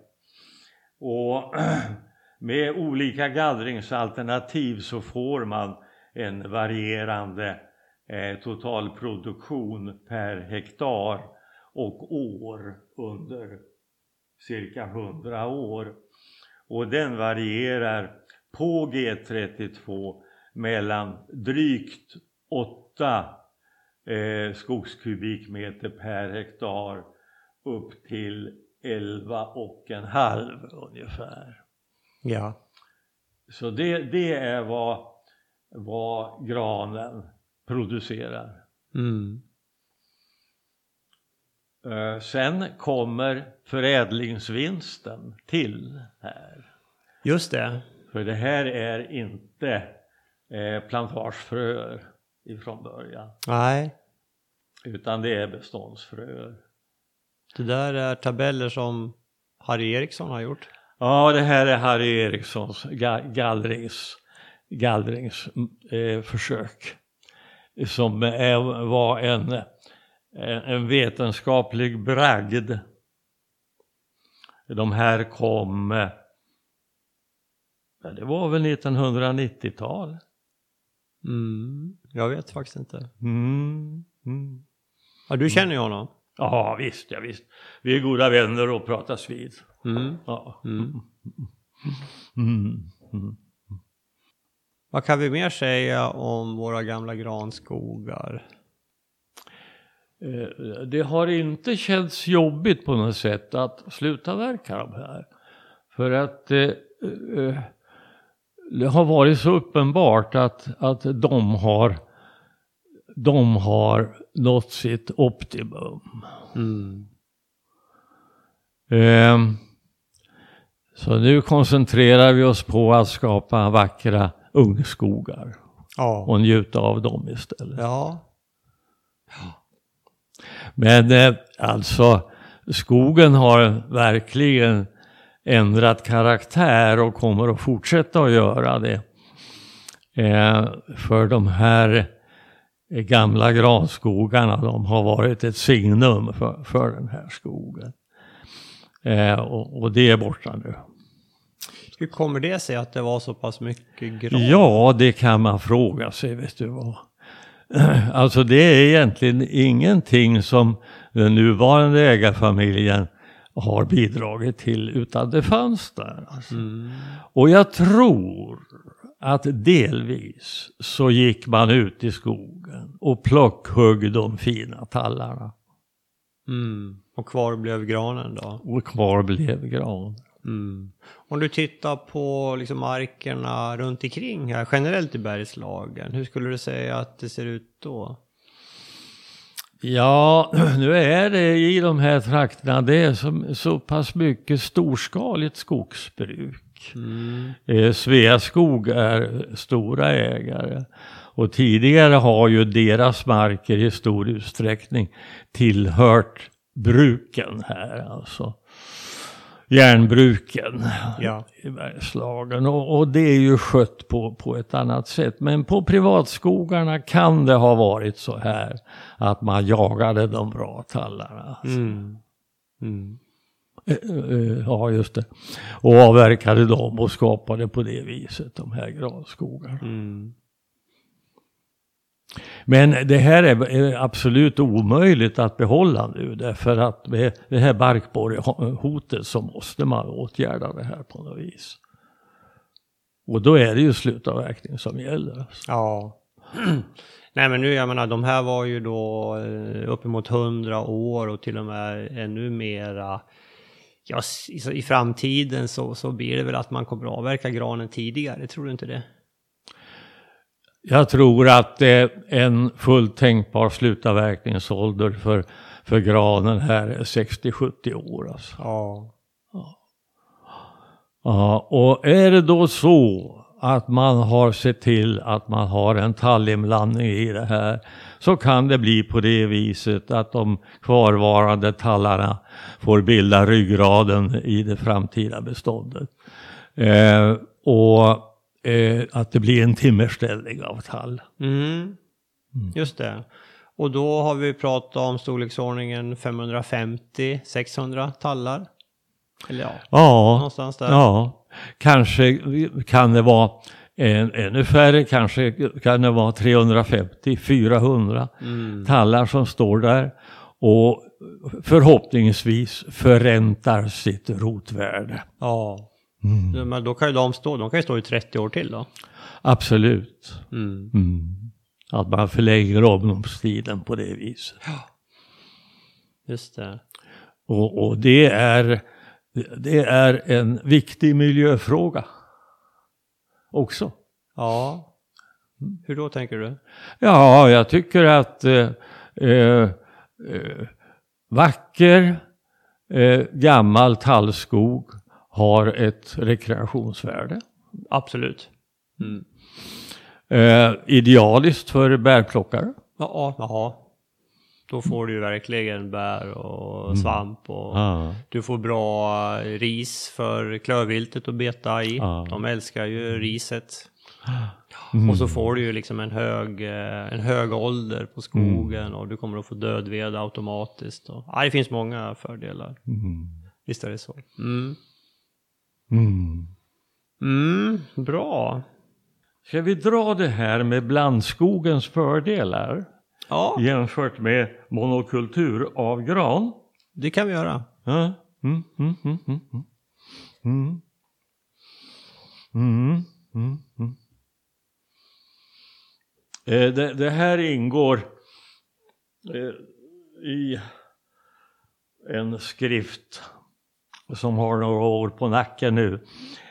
S2: Och med olika gallringsalternativ så får man en varierande totalproduktion per hektar och år under cirka 100 år. Och den varierar på G32 mellan drygt 8 eh, skogskubikmeter per hektar upp till 11 och en halv ungefär.
S1: Ja.
S2: Så det, det är vad, vad granen producerar.
S1: Mm.
S2: Eh, sen kommer förädlingsvinsten till här.
S1: Just det.
S2: För det här är inte eh, plantagefröer ifrån början.
S1: Nej,
S2: Utan det är beståndsfröer.
S1: det där är tabeller som Harry Eriksson har gjort.
S2: Ja, det här är Harry Erikssons ga- gallrings, gallrings eh. Som är, var en, en vetenskaplig bragd. De här kom, ja, det var väl 1990-tal.
S1: Mm. Jag vet faktiskt inte.
S2: Mm. Mm.
S1: Ja, du känner ju honom.
S2: Ja visst, ja visst. Vi är goda vänner och pratas vid.
S1: Mm.
S2: Ja.
S1: Vad kan vi mer säga om våra gamla granskogar?
S2: Eh, Det har inte känts jobbigt på något sätt att sluta verka de här. För att eh, eh, det har varit så uppenbart att, att de, har, de har nått sitt optimum.
S1: Mm.
S2: Eh, så nu koncentrerar vi oss på att skapa vackra ungskogar
S1: Ja.
S2: och njuta av dem istället.
S1: Ja.
S2: Men eh, alltså, skogen har verkligen ändrat karaktär och kommer att fortsätta att göra det. Eh, för de här gamla granskogarna, de har varit ett signum för, för den här skogen. Eh, och, och det är borta nu.
S1: Hur kommer det sig att det var så pass mycket gran?
S2: Ja, det kan man fråga sig, vet du vad. Alltså det är egentligen ingenting som den nuvarande ägarfamiljen har bidragit till, utan det fanns där. Alltså.
S1: Mm.
S2: Och jag tror att delvis så gick man ut i skogen och plockhögg de fina tallarna.
S1: Mm. Och kvar blev granen då?
S2: Och kvar blev gran.
S1: Mm. Om du tittar på liksom markerna runt omkring här generellt i Bergslagen, hur skulle du säga att det ser ut då?
S2: Ja, nu är det i de här trakterna, det är så, så pass mycket storskaligt skogsbruk.
S1: Mm.
S2: Eh, Sveaskog är stora ägare. Och tidigare har ju deras marker i stor utsträckning tillhört bruken här alltså. Järnbruken
S1: Ja.
S2: i Bergslagen. Och, och det är ju skött på, på ett annat sätt. Men på privatskogarna kan det ha varit så här att man jagade de bra tallarna.
S1: Mm. Mm.
S2: Eh, eh, Ja, just det. Och avverkade dem och skapade på det viset de här granskogarna.
S1: Mm.
S2: Men det här är är absolut omöjligt att behålla nu därför att med det här barkborrehotet så måste man åtgärda det här på något vis. Och då är det ju slutavverkning som gäller.
S1: Ja. Nej men nu, jag menar, de här var ju då eh, uppemot 100 år och till och med ännu mera. Ja, i, i framtiden så, så blir det väl att man kommer att avverka granen tidigare, tror du inte det?
S2: Jag tror att eh, en fullt tänkbar slutavverkningsålder för, för granen här är 60-70 år. Alltså.
S1: Ja.
S2: Ja, och är det då så att man har sett till att man har en tallinblandning i det här så kan det bli på det viset att de kvarvarande tallarna får bilda ryggraden i det framtida beståndet. Eh, och eh, att det blir en timmerställning av tall.
S1: Mm. Just det. Och då har vi pratat om storleksordningen 550-600 tallar. Eller ja,
S2: Ja,
S1: någonstans där.
S2: Ja, kanske kan det vara en, ännu färre, kanske kan det vara 350-400
S1: Mm.
S2: tallar som står där och förhoppningsvis förräntar sitt rotvärde.
S1: Ja.
S2: Mm.
S1: Men då kan ju de stå, de kan ju stå i 30 år till då.
S2: Absolut.
S1: Mm.
S2: Mm. Att man förlänger omloppstiden på det viset.
S1: Just det.
S2: Och, och det, är, det är en viktig miljöfråga också.
S1: Ja. Hur då tänker du?
S2: Ja, jag tycker att eh, eh, eh, vacker eh, gammal tallskog har ett rekreationsvärde.
S1: Absolut. Mm.
S2: Eh, idealiskt för bärplockare.
S1: Ja, jaha. Då får du ju verkligen bär och svamp och
S2: Ja.
S1: du får bra ris för klövviltet att beta i.
S2: Ja.
S1: De älskar ju riset.
S2: Mm.
S1: Och så får du ju liksom en hög, eh, en hög ålder på skogen och du kommer att få dödved automatiskt. Och, ja, det finns många fördelar.
S2: Mm.
S1: Visst är det så. Mm.
S2: Mm.
S1: Bra.
S2: Ska vi dra det här med blandskogens fördelar
S1: Ja,
S2: jämfört med monokultur av gran?
S1: det kan vi göra.
S2: Ja. Mm, mm, mm, mm, mm. Mm. Mm, mm, mm. Eh, Det, det här ingår eh, i en skrift som har några år på nacken nu.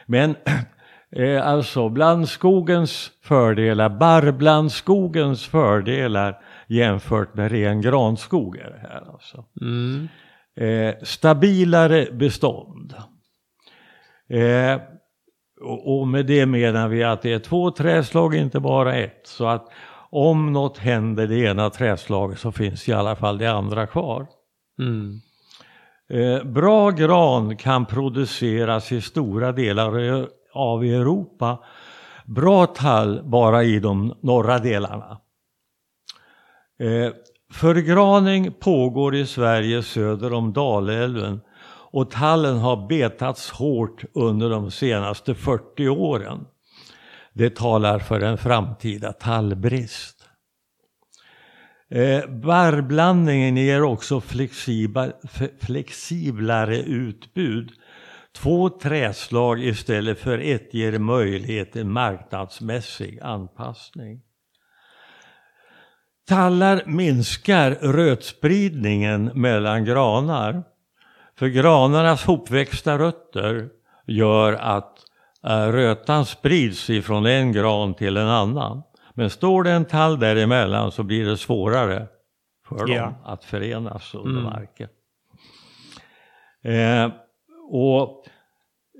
S2: Men Eh, alltså blandskogens fördelar, barrblandskogens fördelar jämfört med ren granskog är det här alltså.
S1: Mm.
S2: Eh, stabilare bestånd. Eh, och, och med det menar vi att det är två träslag, inte bara ett. Så att om något händer det ena träslaget så finns i alla fall det andra kvar.
S1: Mm.
S2: Eh, bra gran kan produceras i stora delar av Europa. Bra tall bara i de norra delarna. Eh, förgraning pågår i Sverige söder om Dalälven och tallen har betats hårt under de senaste 40 åren. Det talar för en framtida tallbrist. Eh, barrblandningen ger också flexibla, flexiblare utbud. Två träslag istället för ett ger möjlighet till marknadsmässig anpassning. Tallar minskar rötspridningen mellan granar. För granarnas hopväxta rötter gör att eh, rötan sprids ifrån en gran till en annan. Men står det en tall däremellan så blir det svårare för
S1: Ja.
S2: dem att förenas under
S1: Mm.
S2: marken. Eh, och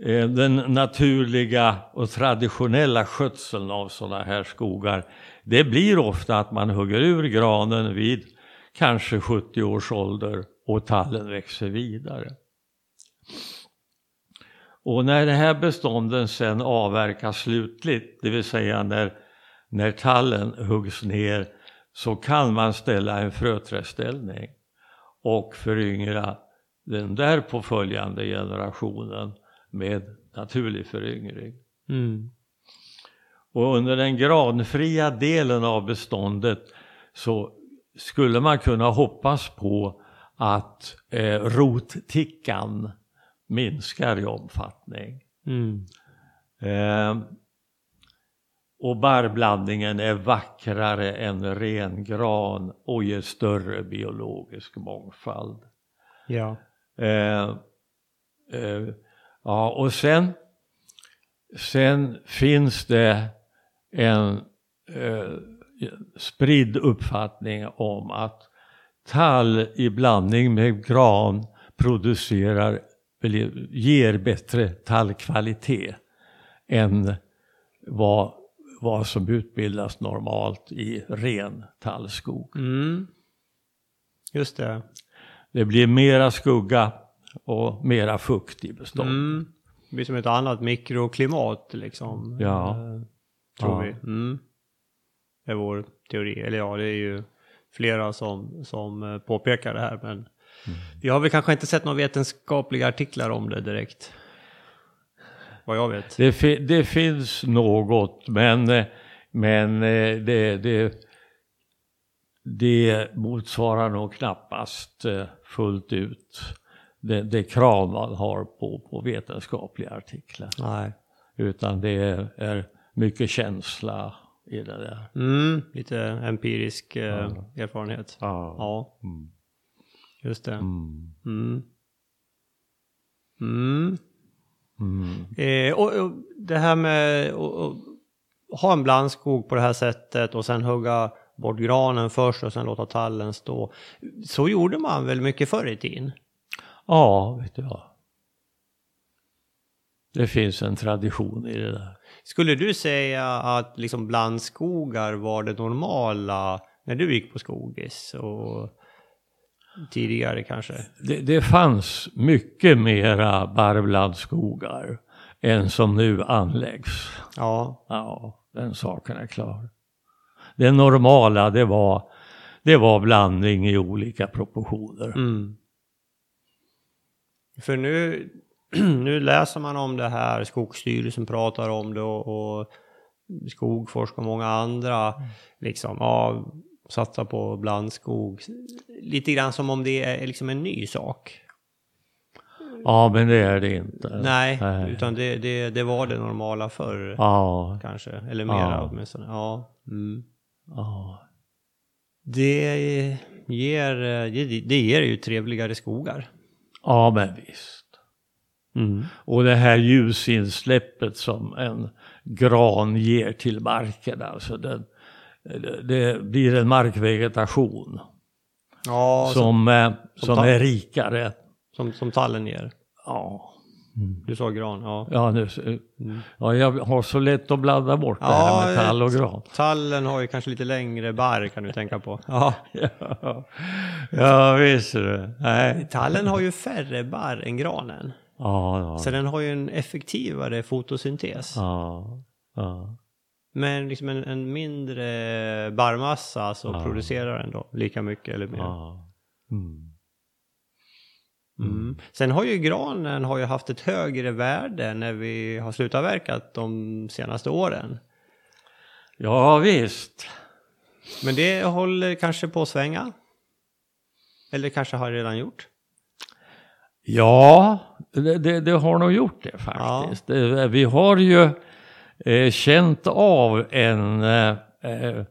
S2: eh, den naturliga och traditionella skötseln av sådana här skogar det blir ofta att man hugger ur granen vid kanske 70 års ålder och tallen växer vidare. Och när det här bestånden sen avverkas slutligt, det vill säga när, när tallen huggs ner, så kan man ställa en fröträdställning och föryngra den där på följande generationen med naturlig föryngring.
S1: Mm.
S2: Och under den granfria delen av beståndet så skulle man kunna hoppas på att eh, rottickan minskar i omfattning.
S1: Mm.
S2: Eh, och barrblandningen är vackrare än ren gran och ger större biologisk mångfald.
S1: Ja.
S2: Eh, eh, ja, och sen, sen finns det en eh, spridd uppfattning om att tall i blandning med gran producerar, ger bättre tallkvalitet än vad, vad som utbildas normalt i ren tallskog.
S1: Mm. Just det.
S2: Det blir mera skugga och mera fukt i beståndet.
S1: Mm. Det blir som ett annat mikroklimat liksom.
S2: Ja.
S1: Eh, tror
S2: Ja.
S1: vi. Mm. Det är vår teori. Eller ja, det är ju flera som, som eh, påpekar det här. Men vi har väl kanske inte sett några vetenskapliga artiklar om det direkt. Vad jag vet.
S2: Det, fi- det finns något, men, eh, men eh, det, det, det motsvarar nog knappast eh, fullt ut det, det krav man har på, på vetenskapliga artiklar.
S1: Nej.
S2: Utan det är, är mycket känsla i det där.
S1: Mm, lite empirisk eh, erfarenhet.
S2: Ja.
S1: Ja,
S2: Mm.
S1: just det.
S2: Mm.
S1: Mm. Mm. Eh, och, och det här med att ha en blandskog på det här sättet och sen hugga bort granen först och sen låta tallen stå. Så gjorde man väl mycket förr i tiden?
S2: Ja, vet du vad. Det finns en tradition i det där.
S1: Skulle du säga att liksom blandskogar var det normala när du gick på skogis och tidigare kanske?
S2: Det, det fanns mycket mera barrblandskogar än som nu anläggs.
S1: Ja,
S2: Ja, den saken är klar. Det normala det var, det var blandning i olika proportioner.
S1: Mm. För nu, nu läser man om det här, Skogsstyrelsen pratar om det och, och Skogforsk och många andra liksom, ja, satsa på blandskog. Lite grann som om det är liksom en ny sak.
S2: Ja, men det är det inte.
S1: Nej,
S2: Nej.
S1: utan det, det, det var det normala förr
S2: Ja,
S1: kanske. Eller mera
S2: Ja.
S1: åtminstone. Ja. Mm.
S2: ja.
S1: Det, ger, det, det ger ju trevligare skogar.
S2: ja, men visst.
S1: Mm.
S2: Och det här ljusinsläppet som en gran ger till marken, alltså den, det, blir en markvegetation
S1: Ja, som,
S2: som, eh,
S1: som
S2: som är rikare.
S1: som, som tallen ger.
S2: Ja,
S1: Du sa gran, ja.
S2: ja, nu, ja, jag har så lätt att blanda bort det här med
S1: Ja,
S2: tall och gran.
S1: Tallen har ju kanske lite längre barr kan du tänka på. Ja.
S2: Ja, ja visst det. Nej.
S1: Tallen har ju färre barr än granen.
S2: Ja, ja,
S1: Så den har ju en effektivare fotosyntes.
S2: ja, ja.
S1: Men liksom en, en mindre barrmassa så producerar den då lika mycket eller mer.
S2: ja. Mm.
S1: Mm. Sen har ju granen har ju haft ett högre värde när vi har slutat verkat de senaste åren.
S2: ja visst.
S1: Men det håller kanske på att svänga. Eller kanske har redan gjort.
S2: Ja, det, det, det har nog gjort det faktiskt. Det, vi har ju eh, känt av en eh, eh,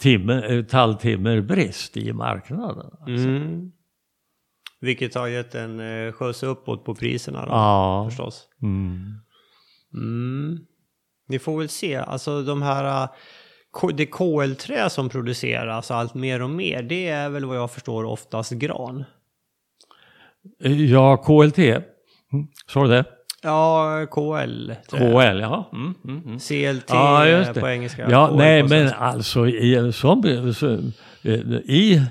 S2: timmer, eh, talltimmerbrist i marknaden.
S1: Mm. Vilket har gett en eh, skjuts uppåt på priserna då,
S2: Ja.
S1: förstås.
S2: Mm.
S1: Mm. Vi får väl se, alltså de här det KL-trä som produceras allt mer och mer, det är väl vad jag förstår oftast gran.
S2: Ja, KLT. Mm. Sa du det?
S1: Ja, KL.
S2: KL, ja. Mm, mm, mm.
S1: CLT
S2: Ja,
S1: på engelska.
S2: Ja,
S1: KL
S2: nej, men alltså i, så, eh, i,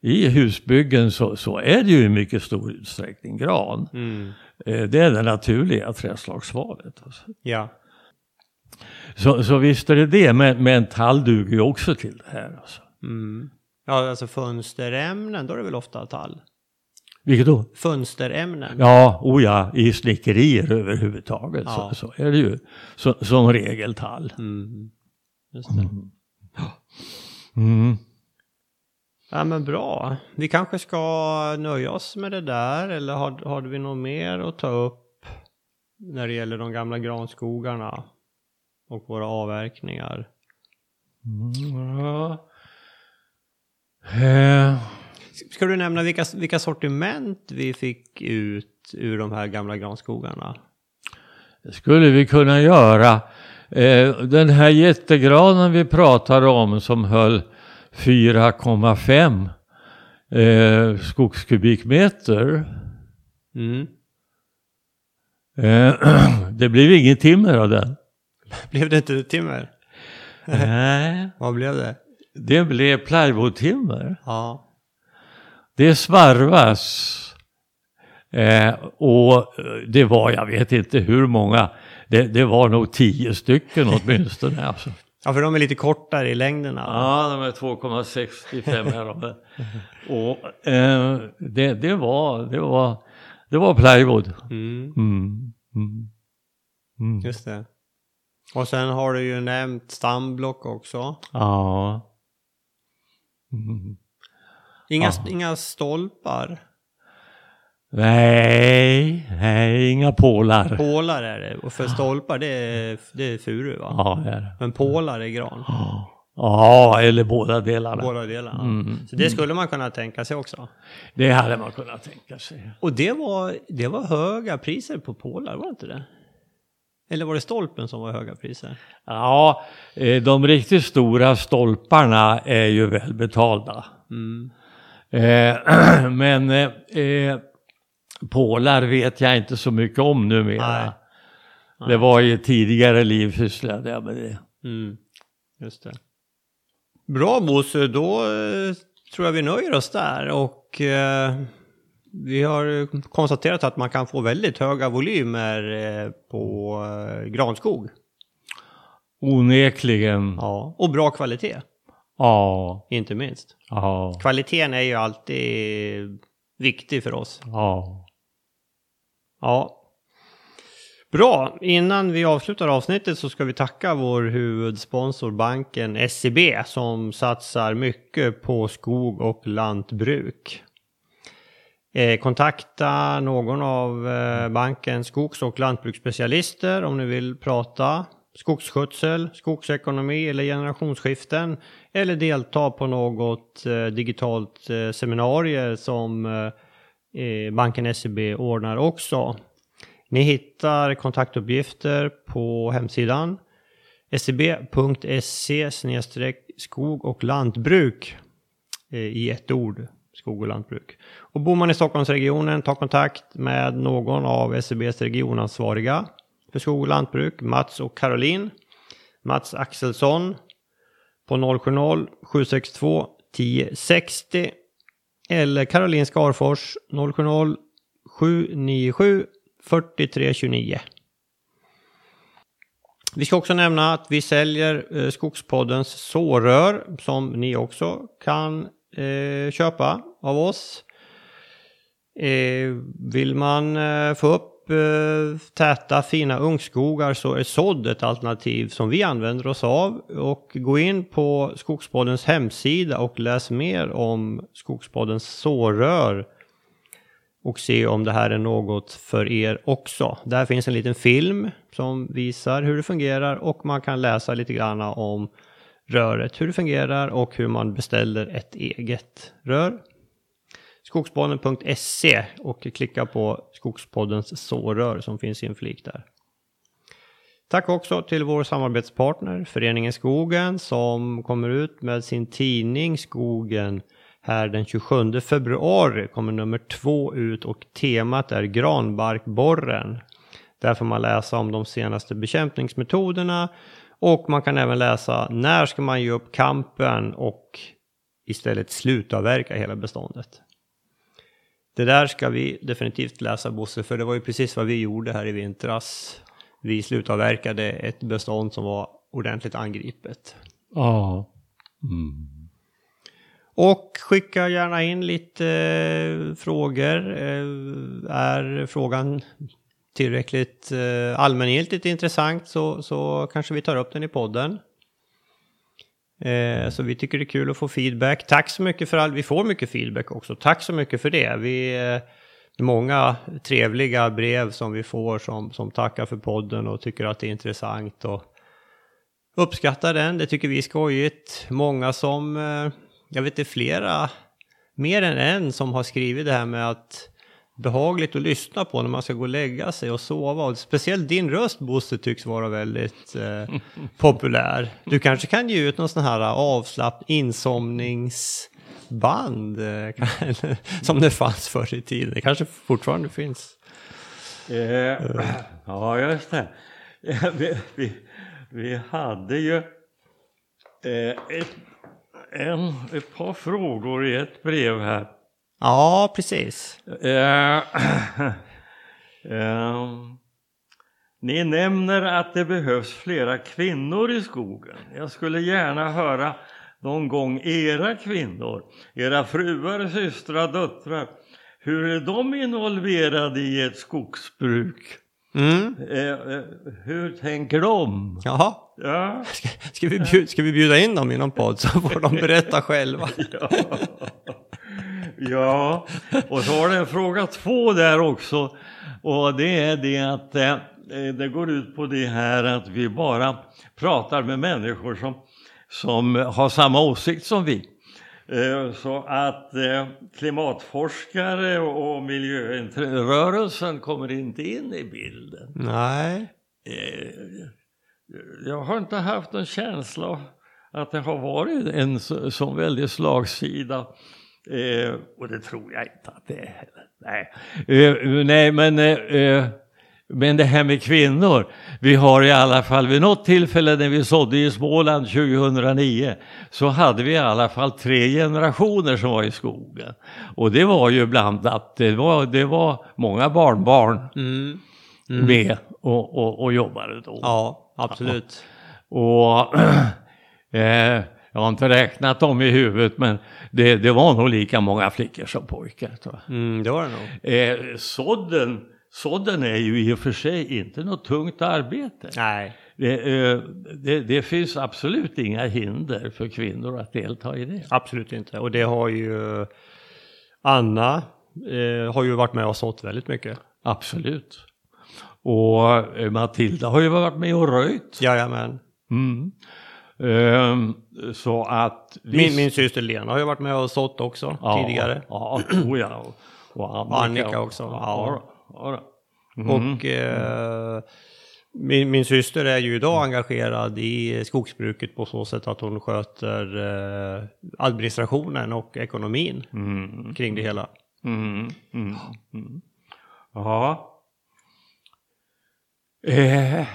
S2: i husbyggen så, så är det ju i mycket stor utsträckning gran.
S1: Mm.
S2: Eh, Det är det naturliga träslagsvalet. Alltså.
S1: Ja.
S2: Så, så visst är det det, men, men tall duger ju också till det här. Alltså.
S1: Mm. Ja, alltså fönsterämnen, då är det väl ofta tall?
S2: Vilket då?
S1: Fönsterämnen?
S2: Ja, oh ja, i snickerier överhuvudtaget
S1: Ja.
S2: så, så är det ju så, som regel tall.
S1: Mm. Just det.
S2: Mm.
S1: Ja men bra. Vi kanske ska nöja oss med det där eller har, har vi något mer att ta upp när det gäller de gamla granskogarna och våra avverkningar?
S2: Ja. Eh,
S1: Ska du nämna vilka, vilka sortiment vi fick ut ur de här gamla granskogarna?
S2: Det skulle vi kunna göra. Eh, den här jättegranen vi pratade om som höll 4,5 eh, skogskubikmeter.
S1: Mm.
S2: Eh, det blev inget timmer av den.
S1: Blev det inte timmer?
S2: Nej,
S1: Vad blev det?
S2: det blev plywoodtimmer.
S1: Ja.
S2: Det svarvas. Eh, och det var, jag vet inte hur många, det, det var nog tio stycken åtminstone. Alltså.
S1: Ja, för de är lite kortare i längderna.
S2: Ja, de är 2,65 här uppe. Och eh, det, det var, det var, det var plywood.
S1: Mm,
S2: Mm. Mm. Mm.
S1: just det. Och sen har du ju nämnt stamblock också.
S2: Ja. Mm.
S1: Inga,
S2: Ja.
S1: inga stolpar.
S2: Nej, nej, inga pålar.
S1: Pålar är det. Och för stolpar det är, det är furu va?
S2: Ja, det är det.
S1: Men pålar är gran.
S2: Ja, eller båda delarna.
S1: Båda delarna.
S2: Mm.
S1: Så det skulle man kunna tänka sig också.
S2: Det hade man kunnat tänka sig.
S1: Och det var, det var höga priser på pålar, var det inte det? Eller var det stolpen som var höga priser?
S2: Ja, eh, de riktigt stora stolparna är ju välbetalda.
S1: Mm.
S2: Eh, men eh, pålar vet jag inte så mycket om numera.
S1: Nej.
S2: Det var i ett tidigare liv sysslade jag med det.
S1: Mm. Just det. Bra Bosse, då eh, tror jag vi nöjer oss där och eh, vi har konstaterat att man kan få väldigt höga volymer eh, på eh, granskog.
S2: Onekligen.
S1: Ja. Och bra kvalitet,
S2: Ja,
S1: inte minst.
S2: ja,
S1: Kvaliteten är ju alltid viktig för oss.
S2: ja.
S1: Ja. Bra, innan vi avslutar avsnittet så ska vi tacka vår huvudsponsor banken SEB som satsar mycket på skog och lantbruk. Eh, kontakta någon av eh, bankens skogs och lantbruksspecialister om ni vill prata skogsskötsel, skogsekonomi eller generationsskiften eller delta på något eh, digitalt eh, seminarium som eh, eh banken SEB ordnar också. Ni hittar kontaktuppgifter på hemsidan seb.se skog och lantbruk eh, i ett ord, skog och lantbruk. Och bor man i Stockholmsregionen, ta kontakt med någon av SEBs regionansvariga för skog och lantbruk, Mats och Caroline. Mats Axelsson på 070-762 1060 eller Caroline Skarfors 070 797 4329. Vi ska också nämna att vi säljer eh, Skogspoddens sårör som ni också kan eh, köpa av oss. Eh, vill man eh, få upp Eh, täta fina ungskogar så är sådd ett alternativ som vi använder oss av. Och gå in på Skogspoddens hemsida och läs mer om Skogspoddens sårör och se om det här är något för er också. Där finns en liten film som visar hur det fungerar och man kan läsa lite grann om röret, hur det fungerar och hur man beställer ett eget rör. Skogspodden.se och klicka på Skogspoddens sårör som finns i en flik där. Tack också till vår samarbetspartner Föreningen Skogen som kommer ut med sin tidning Skogen här den 27 februari kommer nummer två ut och temat är granbarkborren. Där får man läsa om de senaste bekämpningsmetoderna och man kan även läsa när ska man ge upp kampen och istället slutavverka hela beståndet. Det där ska vi definitivt läsa Bosse, för det var ju precis vad vi gjorde här i vintras. Vi slutavverkade ett bestånd som var ordentligt angripet.
S2: Ja. Mm.
S1: Och skicka gärna in lite eh, frågor. Eh, är frågan tillräckligt eh, allmängiltigt intressant så, så kanske vi tar upp den i podden. Eh, så vi tycker det är kul att få feedback. Tack så mycket för all, vi får mycket feedback också. Tack så mycket för det. Vi, eh, många trevliga brev som vi får som, som tackar för podden och tycker att det är intressant och uppskattar den. Det tycker vi är skojigt. Många som eh, jag vet det är flera, mer än en som har skrivit det här med att behagligt att lyssna på när man ska gå och lägga sig och sova. Och speciellt din röst Bosse tycks vara väldigt eh, populär. Du kanske kan ge ut någon sån här avslapp insomningsband eh, som det fanns förr i tiden. Det kanske fortfarande finns.
S2: Eh, ja, just det. Vi, vi, vi hade ju eh, ett en, ett par frågor i ett brev här.
S1: Ja, precis.
S2: Eh, eh, ni nämner att det behövs flera kvinnor i skogen. Jag skulle gärna höra någon gång era kvinnor, era fruar, systrar, döttrar. Hur är de involverade i ett skogsbruk? Mm. Eh, hur tänker de?
S1: Jaha.
S2: Ja.
S1: Ska, ska, vi bjuda, ska vi bjuda in dem i någon podd så får de berätta själva?
S2: ja. Ja, och så har en fråga två där också. Och det är det att eh, det går ut på det här att vi bara pratar med människor som, som har samma åsikt som vi. Eh, så att eh, klimatforskare och miljörörelsen kommer inte in i bilden.
S1: Nej.
S2: Eh, jag har inte haft en känsla att det har varit en sån väldig slagsida. Och det tror jag inte att det är. Nej, nej men men det här med kvinnor, vi har i alla fall vid något tillfälle när vi sådde i Småland 2009 så hade vi i alla fall tre generationer som var i skogen. Och det var ju blandat, det var, det var många barnbarn mm. Mm. med och, och, och jobbade då.
S1: Ja, absolut.
S2: Och eh, jag har inte räknat dem i huvudet men det, det var nog lika många flickor som pojkar.
S1: Mm, det var det nog.
S2: Eh, sådden sådden är ju i och för sig inte något tungt arbete.
S1: Nej.
S2: Det, eh, det, det, finns absolut inga hinder för kvinnor att delta i det.
S1: Absolut inte. Och det har ju Anna eh, har ju varit med och sått väldigt mycket.
S2: Absolut. Och eh, Matilda har ju varit med och röjt.
S1: Jajamän.
S2: Mm. Um, så att...
S1: Min, min syster Lena har ju varit med och sått också
S2: ja,
S1: tidigare.
S2: Ja, oh ja.
S1: Och Annika, Annika också.
S2: Ja, ja.
S1: Och eh, min, min syster är ju idag engagerad i skogsbruket på så sätt att hon sköter eh, administrationen och ekonomin kring det hela.
S2: Mm, mm, mm. Ja. Eh,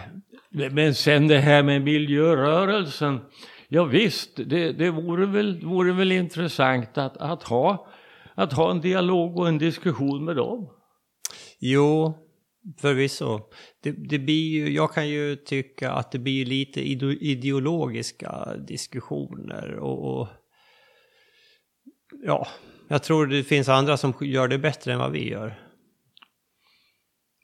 S2: men sen det här med miljörörelsen. Ja visst, det, det vore, väl, vore väl intressant att, att, ha, att ha en dialog och en diskussion med dem.
S1: Jo, förvisso. Det, det blir ju, jag kan ju tycka att det blir lite ide- ideologiska diskussioner och, och ja, jag tror det finns andra som gör det bättre än vad vi gör.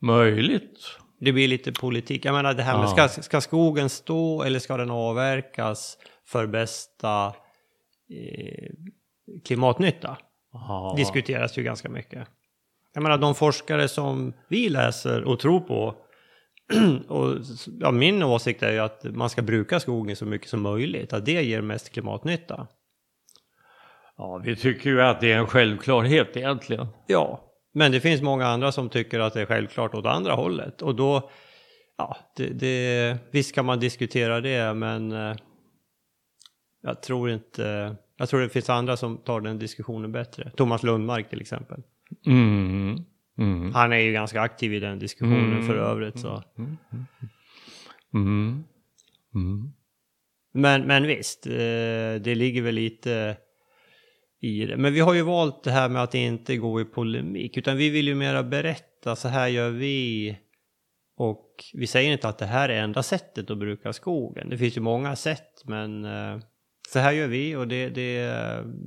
S2: Möjligt.
S1: Det blir lite politik. Jag menar det här med,
S2: Ja.
S1: ska, ska skogen stå eller ska den avverkas för bästa eh, klimatnytta?
S2: Ja.
S1: diskuteras ju ganska mycket. Jag menar de forskare som vi läser och tror på, och ja, min åsikt är ju att man ska bruka skogen så mycket som möjligt, att det ger mest klimatnytta.
S2: ja, vi tycker ju att det är en självklarhet egentligen.
S1: Ja, men det finns många andra som tycker att det är självklart åt andra hållet och då, ja, det, det, visst kan man diskutera det, men eh, jag tror inte, jag tror det finns andra som tar den diskussionen bättre. Thomas Lundmark till exempel.
S2: Mm. Mm.
S1: Han är ju ganska aktiv i den diskussionen
S2: Mm.
S1: för övrigt. Så. Men, men visst, eh, det ligger väl lite i det. Men vi har ju valt det här med att inte gå i polemik, utan vi vill ju mera berätta, så här gör vi. Och vi säger inte att det här är enda sättet att bruka skogen. Det finns ju många sätt, men eh, så här gör vi och det, det,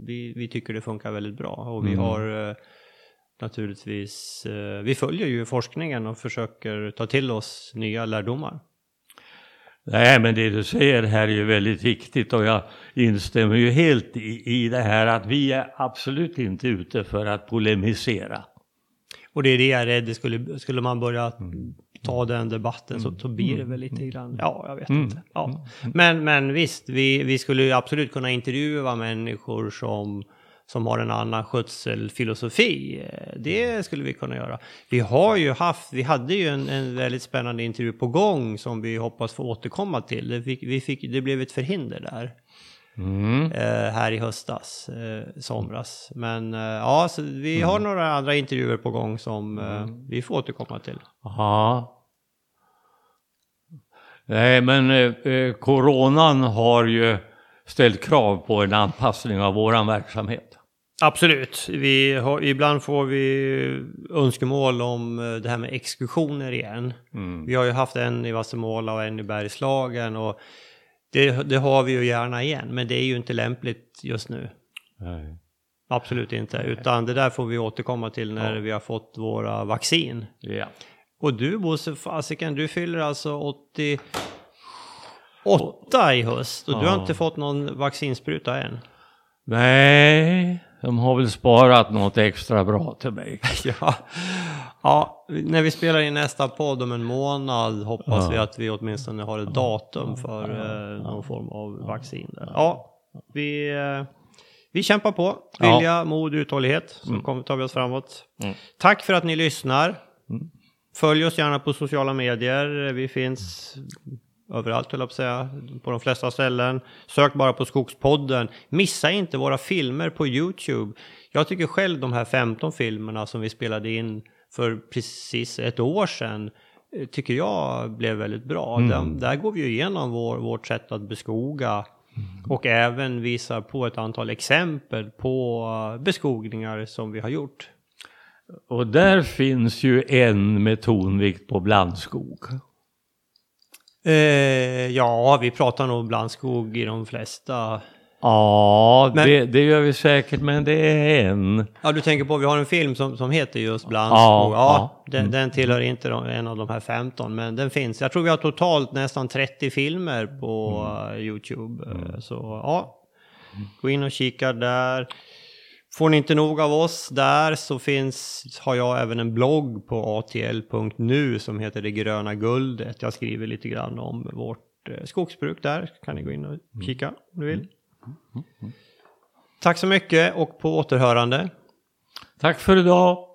S1: vi, vi tycker det funkar väldigt bra. Och vi
S2: Mm.
S1: har eh, naturligtvis, eh, vi följer ju forskningen och försöker ta till oss nya lärdomar.
S2: Nej, men det du säger här är ju väldigt viktigt och jag instämmer ju helt i, i det här att vi är absolut inte ute för att polemisera.
S1: Och det är det jag är rädd, skulle, skulle man börja ta den debatten så, så blir det väl lite grann, ja jag vet inte. Ja. Men, men visst, vi, vi skulle ju absolut kunna intervjua människor som, som har en annan skötselfilosofi. Det skulle vi kunna göra. Vi har ju haft, vi hade ju en, en väldigt spännande intervju på gång som vi hoppas få återkomma till. Det, fick, vi fick, det blev ett förhinder där
S2: Mm.
S1: eh, här i höstas, eh, somras. Men eh, ja, så vi har några andra intervjuer på gång som eh, vi får återkomma till.
S2: Ja. Nej, men eh, eh, coronan har ju ställt krav på en anpassning av våran verksamhet.
S1: Absolut. Vi har, ibland får vi önskemål om eh, det här med exkursioner igen.
S2: Mm.
S1: Vi har ju haft en i Vassemåla och en i Bergslagen och det, det har vi ju gärna igen, men det är ju inte lämpligt just nu.
S2: Nej.
S1: Absolut inte, utan det där får vi återkomma till när vi har fått våra vaccin.
S2: Ja.
S1: Och du Bosse, fasiken, du fyller alltså 88 i höst och du har
S2: Ja.
S1: inte fått någon vaccinspruta än.
S2: Nej, de har väl sparat något extra bra till mig.
S1: Ja. ja, när vi spelar in nästa podd om en månad hoppas
S2: Ja.
S1: vi att vi åtminstone har ett datum för eh, någon form av vaccin. Där. Ja, vi, eh, vi kämpar på.
S2: Ja. Mm.
S1: Vilja, mod, uthållighet. Så kommer, tar vi oss framåt. Tack för att ni lyssnar.
S2: Mm.
S1: Följ oss gärna på sociala medier. Vi finns överallt höll jag på att säga, på de flesta ställen. Sök bara på Skogspodden. Missa inte våra filmer på YouTube. Jag tycker själv de här 15 filmerna som vi spelade in för precis ett år sedan eh, tycker jag blev väldigt bra. Där, där går vi ju igenom vår, vårt sätt att beskoga och även visar på ett antal exempel på eh, beskogningar som vi har gjort.
S2: Och där finns ju en med tonvikt på blandskog.
S1: Eh, ja, vi pratar nog blandskog i de flesta.
S2: Ja,
S1: Men-
S2: det, det gör vi säkert, men det är en.
S1: Ja, du tänker på, vi har en film som, som heter just Blandskog.
S2: Ja,
S1: Ja,
S2: ja.
S1: Den, den tillhör inte de, en av de här 15, men den finns. Jag tror vi har totalt nästan 30 filmer på eh, YouTube. Eh, Så ja, gå in och kika där. Får ni inte nog av oss där så finns, har jag även en blogg på atl.nu som heter Det gröna guldet. Jag skriver lite grann om vårt eh, skogsbruk där. kan ni gå in och kika om du vill. Tack så mycket och på återhörande.
S2: Tack för idag!